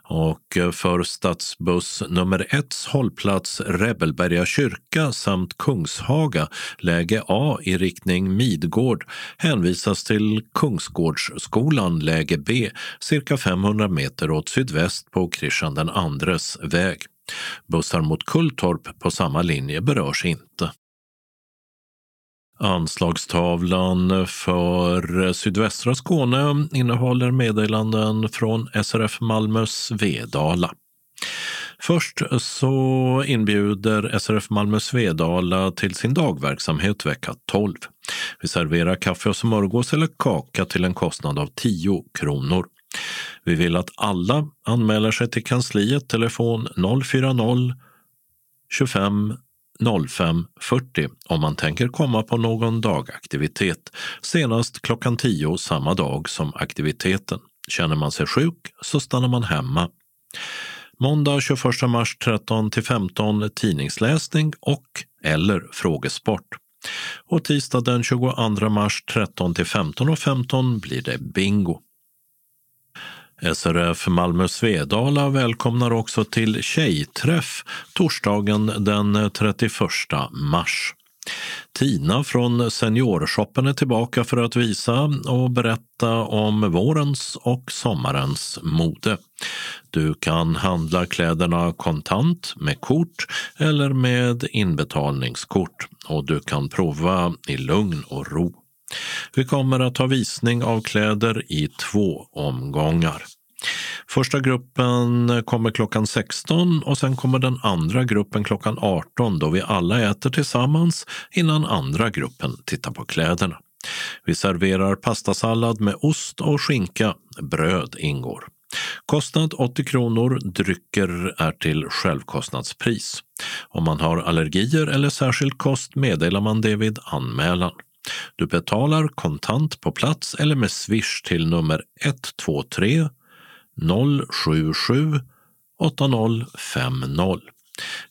Och för stadsbuss nummer 1 hållplats Rebelberga kyrka samt Kungshaga, läge A i riktning Midgård, hänvisas till Kungsgårdsskolan, läge B, cirka 500 meter åt sydväst på Kristian den andres väg. Bussar mot Kulltorp på samma linje berörs inte. Anslagstavlan för sydvästra Skåne innehåller meddelanden från SRF Malmö Svedala. Först så inbjuder SRF Malmö Svedala till sin dagverksamhet vecka 12. Vi serverar kaffe och smörgås eller kaka till en kostnad av 10 kronor. Vi vill att alla anmäler sig till kansliet telefon 040 25 05 40, om man tänker komma på någon dagaktivitet senast klockan 10 samma dag som aktiviteten. Känner man sig sjuk så stannar man hemma. Måndag 21 mars 13 till 15 tidningsläsning och eller frågesport. Och tisdag den 22 mars 13 till 15.15 .15 blir det bingo. SRF Malmö Svedala välkomnar också till Tjejträff torsdagen den 31 mars. Tina från Seniorshoppen är tillbaka för att visa och berätta om vårens och sommarens mode. Du kan handla kläderna kontant, med kort eller med inbetalningskort och du kan prova i lugn och ro. Vi kommer att ha visning av kläder i två omgångar. Första gruppen kommer klockan 16 och sen kommer den andra gruppen klockan 18 då vi alla äter tillsammans innan andra gruppen tittar på kläderna. Vi serverar pastasallad med ost och skinka. Bröd ingår. Kostnad 80 kronor. Drycker är till självkostnadspris. Om man har allergier eller särskild kost meddelar man det vid anmälan. Du betalar kontant på plats eller med swish till nummer 123 077 8050.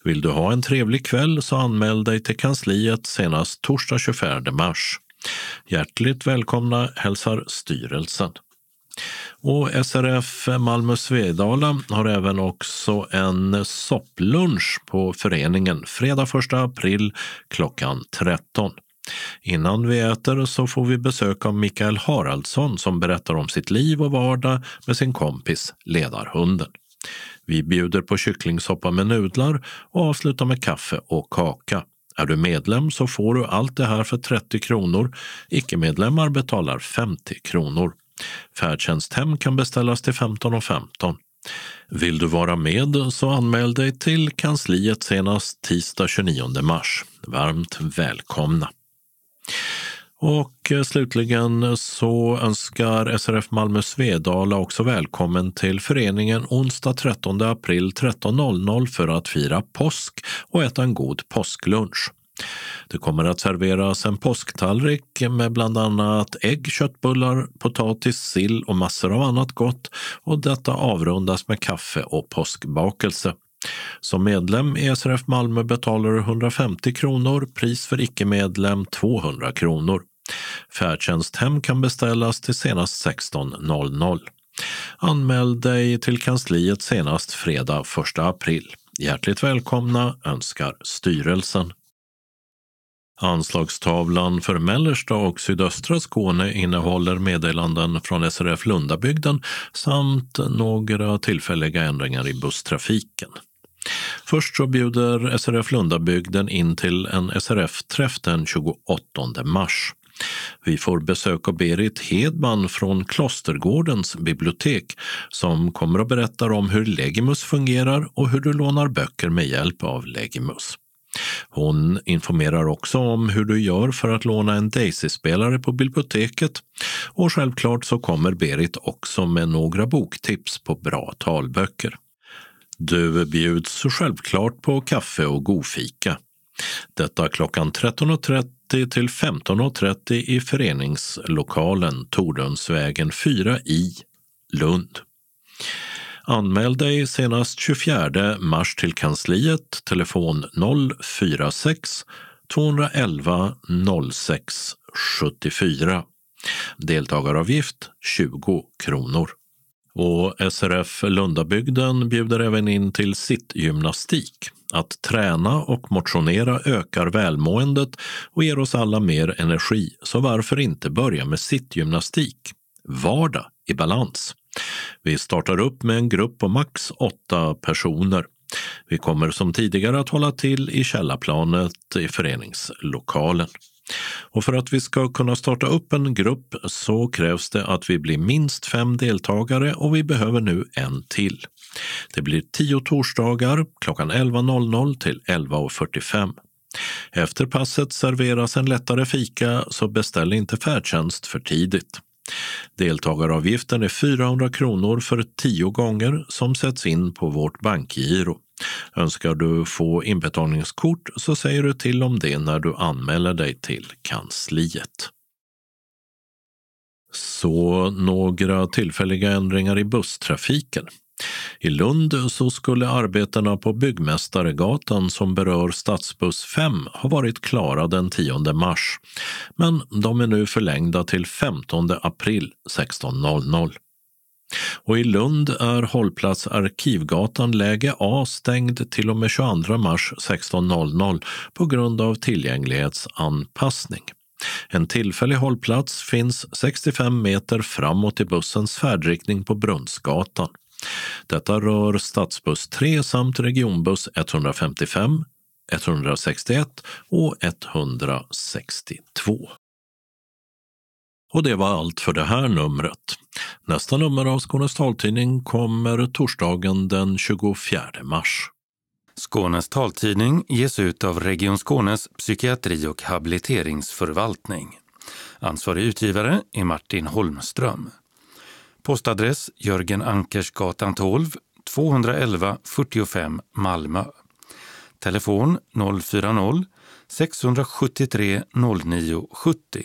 Vill du ha en trevlig kväll så anmäl dig till kansliet senast torsdag 24 mars. Hjärtligt välkomna hälsar styrelsen. Och SRF Malmö Svedala har även också en sopplunch på föreningen fredag 1 april klockan 13. Innan vi äter så får vi besök av Mikael Haraldsson som berättar om sitt liv och vardag med sin kompis Ledarhunden. Vi bjuder på kycklingsoppa med nudlar och avslutar med kaffe och kaka. Är du medlem så får du allt det här för 30 kronor. Icke-medlemmar betalar 50 kronor. Färdtjänsthem kan beställas till 15.15. 15. Vill du vara med så anmäl dig till kansliet senast tisdag 29 mars. Varmt välkomna! Och eh, slutligen så önskar SRF Malmö Svedala också välkommen till föreningen onsdag 13 april 13.00 för att fira påsk och äta en god påsklunch. Det kommer att serveras en påsktallrik med bland annat ägg, köttbullar, potatis, sill och massor av annat gott och detta avrundas med kaffe och påskbakelse. Som medlem i SRF Malmö betalar du 150 kronor, pris för icke-medlem 200 kronor. Färdtjänsthem kan beställas till senast 16.00. Anmäl dig till kansliet senast fredag 1 april. Hjärtligt välkomna önskar styrelsen. Anslagstavlan för mellersta och sydöstra Skåne innehåller meddelanden från SRF Lundabygden samt några tillfälliga ändringar i busstrafiken. Först så bjuder SRF Lundabygden in till en SRF-träff den 28 mars. Vi får besök av Berit Hedman från Klostergårdens bibliotek som kommer att berätta om hur Legimus fungerar och hur du lånar böcker med hjälp av Legimus. Hon informerar också om hur du gör för att låna en Daisy-spelare på biblioteket och självklart så kommer Berit också med några boktips på bra talböcker. Du bjuds självklart på kaffe och godfika. Detta klockan 13.30 till 15.30 i föreningslokalen Tordönsvägen 4 i Lund. Anmäl dig senast 24 mars till kansliet, telefon 046 211 06 74. Deltagaravgift 20 kronor. Och SRF Lundabygden bjuder även in till sittgymnastik. Att träna och motionera ökar välmåendet och ger oss alla mer energi, så varför inte börja med sittgymnastik? Vardag i balans. Vi startar upp med en grupp på max åtta personer. Vi kommer som tidigare att hålla till i källarplanet i föreningslokalen. Och för att vi ska kunna starta upp en grupp så krävs det att vi blir minst fem deltagare och vi behöver nu en till. Det blir tio torsdagar klockan 11.00 till 11.45. Efter passet serveras en lättare fika så beställ inte färdtjänst för tidigt. Deltagaravgiften är 400 kronor för tio gånger som sätts in på vårt bankgiro. Önskar du få inbetalningskort så säger du till om det när du anmäler dig till kansliet. Så några tillfälliga ändringar i busstrafiken. I Lund så skulle arbetena på Byggmästaregatan som berör stadsbuss 5 ha varit klara den 10 mars, men de är nu förlängda till 15 april 16.00. Och i Lund är hållplats Arkivgatan läge A stängd till och med 22 mars 16.00 på grund av tillgänglighetsanpassning. En tillfällig hållplats finns 65 meter framåt i bussens färdriktning på Brunnsgatan. Detta rör stadsbuss 3 samt regionbuss 155, 161 och 162. Och det var allt för det här numret. Nästa nummer av Skånes taltidning kommer torsdagen den 24 mars. Skånes taltidning ges ut av Region Skånes psykiatri och habiliteringsförvaltning. Ansvarig utgivare är Martin Holmström. Postadress Jörgen Ankersgatan 12, 211 45 Malmö. Telefon 040-673 0970.